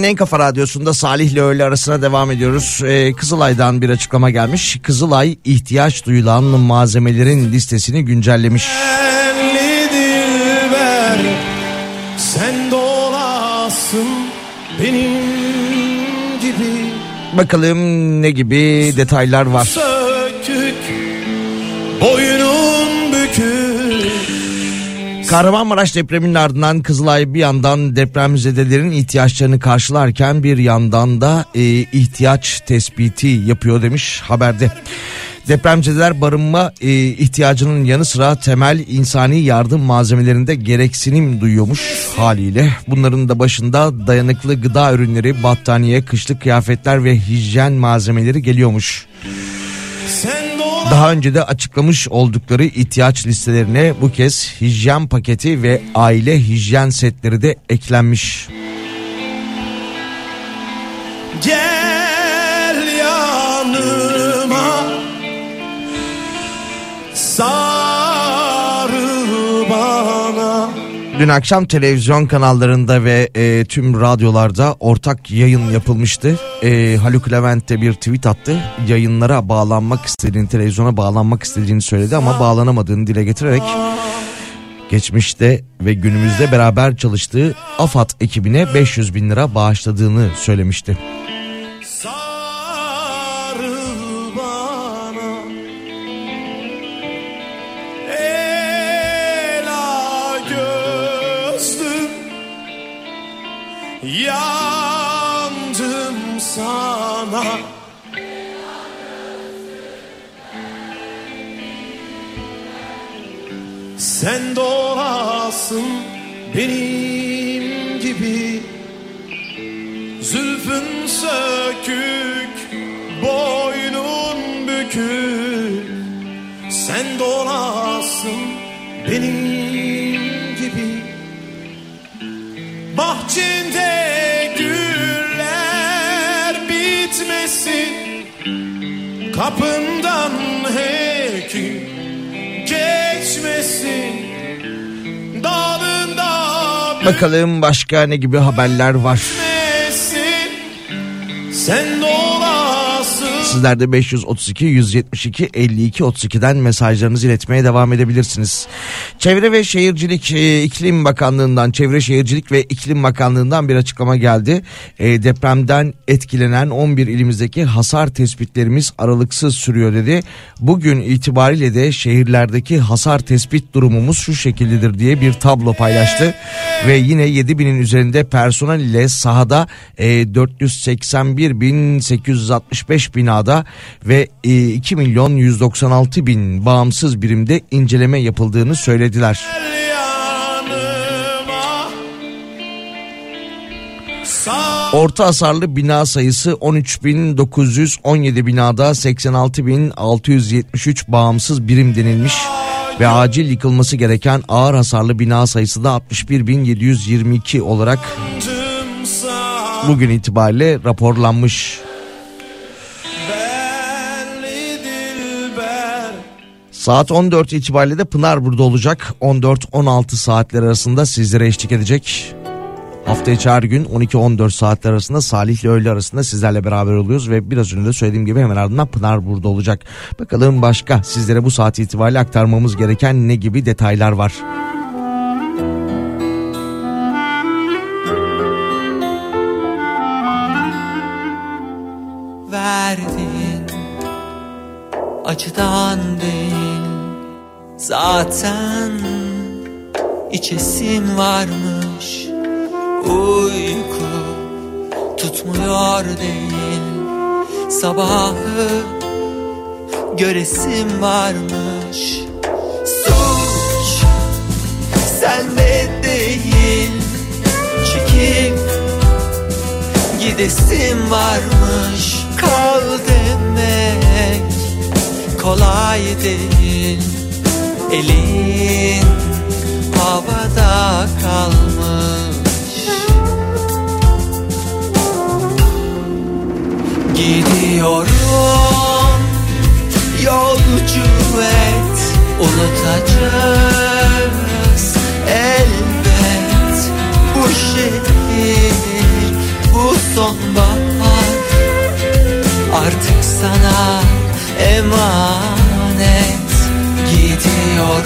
Türkiye'nin en kafa radyosunda Salih ile öğle arasına devam ediyoruz. Ee, Kızılay'dan bir açıklama gelmiş. Kızılay ihtiyaç duyulan malzemelerin listesini güncellemiş. Dilber Sen de olasın benim gibi Bakalım ne gibi detaylar var. Sökük bükük Kahramanmaraş depreminin ardından Kızılay bir yandan depremzedelerin ihtiyaçlarını karşılarken bir yandan da e, ihtiyaç tespiti yapıyor demiş haberde. Depremzedeler barınma e, ihtiyacının yanı sıra temel insani yardım malzemelerinde gereksinim duyuyormuş haliyle. Bunların da başında dayanıklı gıda ürünleri, battaniye, kışlık kıyafetler ve hijyen malzemeleri geliyormuş. Sen Daha önce de açıklamış oldukları ihtiyaç listelerine bu kez hijyen paketi ve aile hijyen setleri de eklenmiş. Gel yanıma Sarıl bana Dün akşam televizyon kanallarında ve e, tüm radyolarda ortak yayın yapılmıştı. E, Haluk Levent de bir tweet attı. Yayınlara bağlanmak istediğini, televizyona bağlanmak istediğini söyledi ama bağlanamadığını dile getirerek geçmişte ve günümüzde beraber çalıştığı AFAD ekibine 500 bin lira bağışladığını söylemişti. Sen de benim gibi. Zülfün sökük, boynun bükük. Sen de benim gibi. Bahçende güller bitmesin. Kapından heki geçmesin Dalında Bakalım başka ne gibi haberler var. Sen de olasın Sizler de 532 172 52 32'den mesajlarınızı iletmeye devam edebilirsiniz. Çevre ve Şehircilik e, İklim Bakanlığı'ndan, Çevre Şehircilik ve İklim Bakanlığı'ndan bir açıklama geldi. E, depremden etkilenen 11 ilimizdeki hasar tespitlerimiz aralıksız sürüyor dedi. Bugün itibariyle de şehirlerdeki hasar tespit durumumuz şu şekildedir diye bir tablo paylaştı. Ve yine 7000'in üzerinde personel ile sahada e, 481.865 binada ve e, 2 milyon 196 bin bağımsız birimde inceleme yapıldığını söylediler. Orta hasarlı bina sayısı 13.917 binada 86.673 bağımsız birim denilmiş ve acil yıkılması gereken ağır hasarlı bina sayısı da 61.722 olarak bugün itibariyle raporlanmış. Saat 14 itibariyle de Pınar burada olacak. 14-16 saatler arasında sizlere eşlik edecek. Hafta içi her gün 12-14 saatler arasında Salih ile öğle arasında sizlerle beraber oluyoruz. Ve biraz önce de söylediğim gibi hemen ardından Pınar burada olacak. Bakalım başka sizlere bu saat itibariyle aktarmamız gereken ne gibi detaylar var. Verdin acıdan değil Zaten içesin varmış. Uyku tutmuyor değil. Sabahı göresim varmış. Suç sende değil. Çekip gidesim varmış. Kal demek kolay değil Elin havada kalmış. Gidiyorum yolcu et Unutacağız elbet bu şehir bu sonbahar. Artık sana emanet gidiyorum.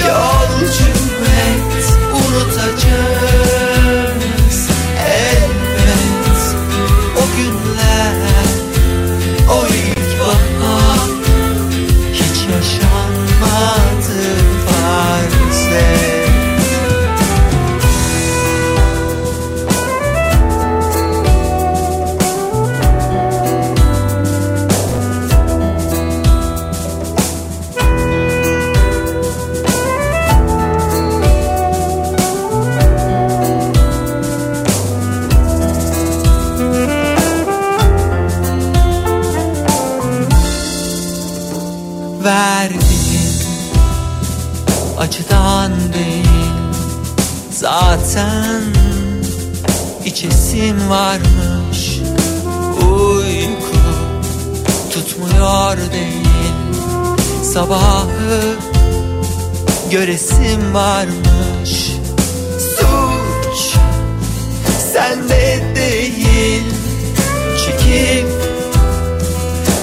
Yolcu et unutacağız Zaten içesin varmış. Uyku tutmuyor değil. Sabahı göresim varmış. Suç sende değil. Çekip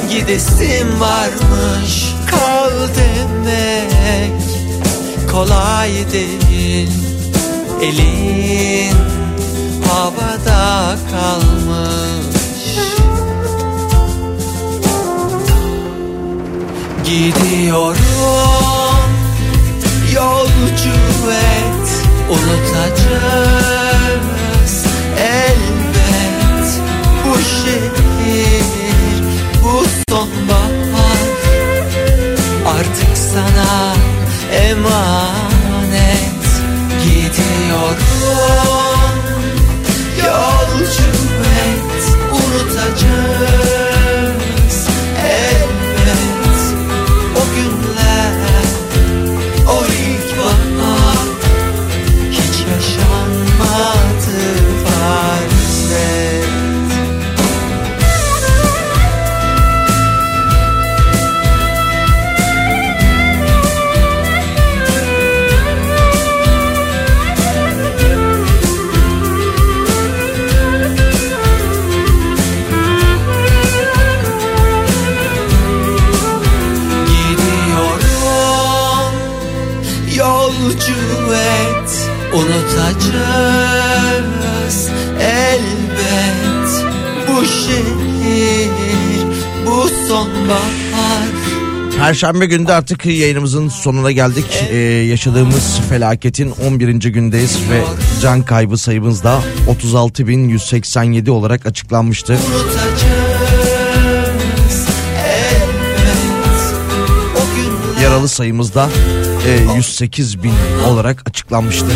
gidesim varmış. Kal demek kolay değil Elin havada kalmış. Gidiyorum yolcu et Unutacağız elbet bu şehir bu sonbahar. Artık sana emanet gidiyorum Yolcu et unutacağız Unutacağız elbet bu şehir bu sonbahar Perşembe günde artık yayınımızın sonuna geldik. Ee, yaşadığımız felaketin 11. gündeyiz ve can kaybı sayımız da 36.187 olarak açıklanmıştı. Yaralı sayımız da e, 108 bin olarak açıklanmıştı.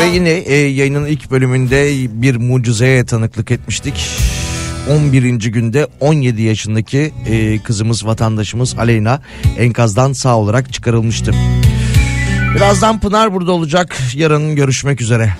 Ve yine e, yayının ilk bölümünde bir mucizeye tanıklık etmiştik. 11. günde 17 yaşındaki e, kızımız vatandaşımız Aleyna enkazdan sağ olarak çıkarılmıştı. Birazdan Pınar burada olacak. Yarın görüşmek üzere.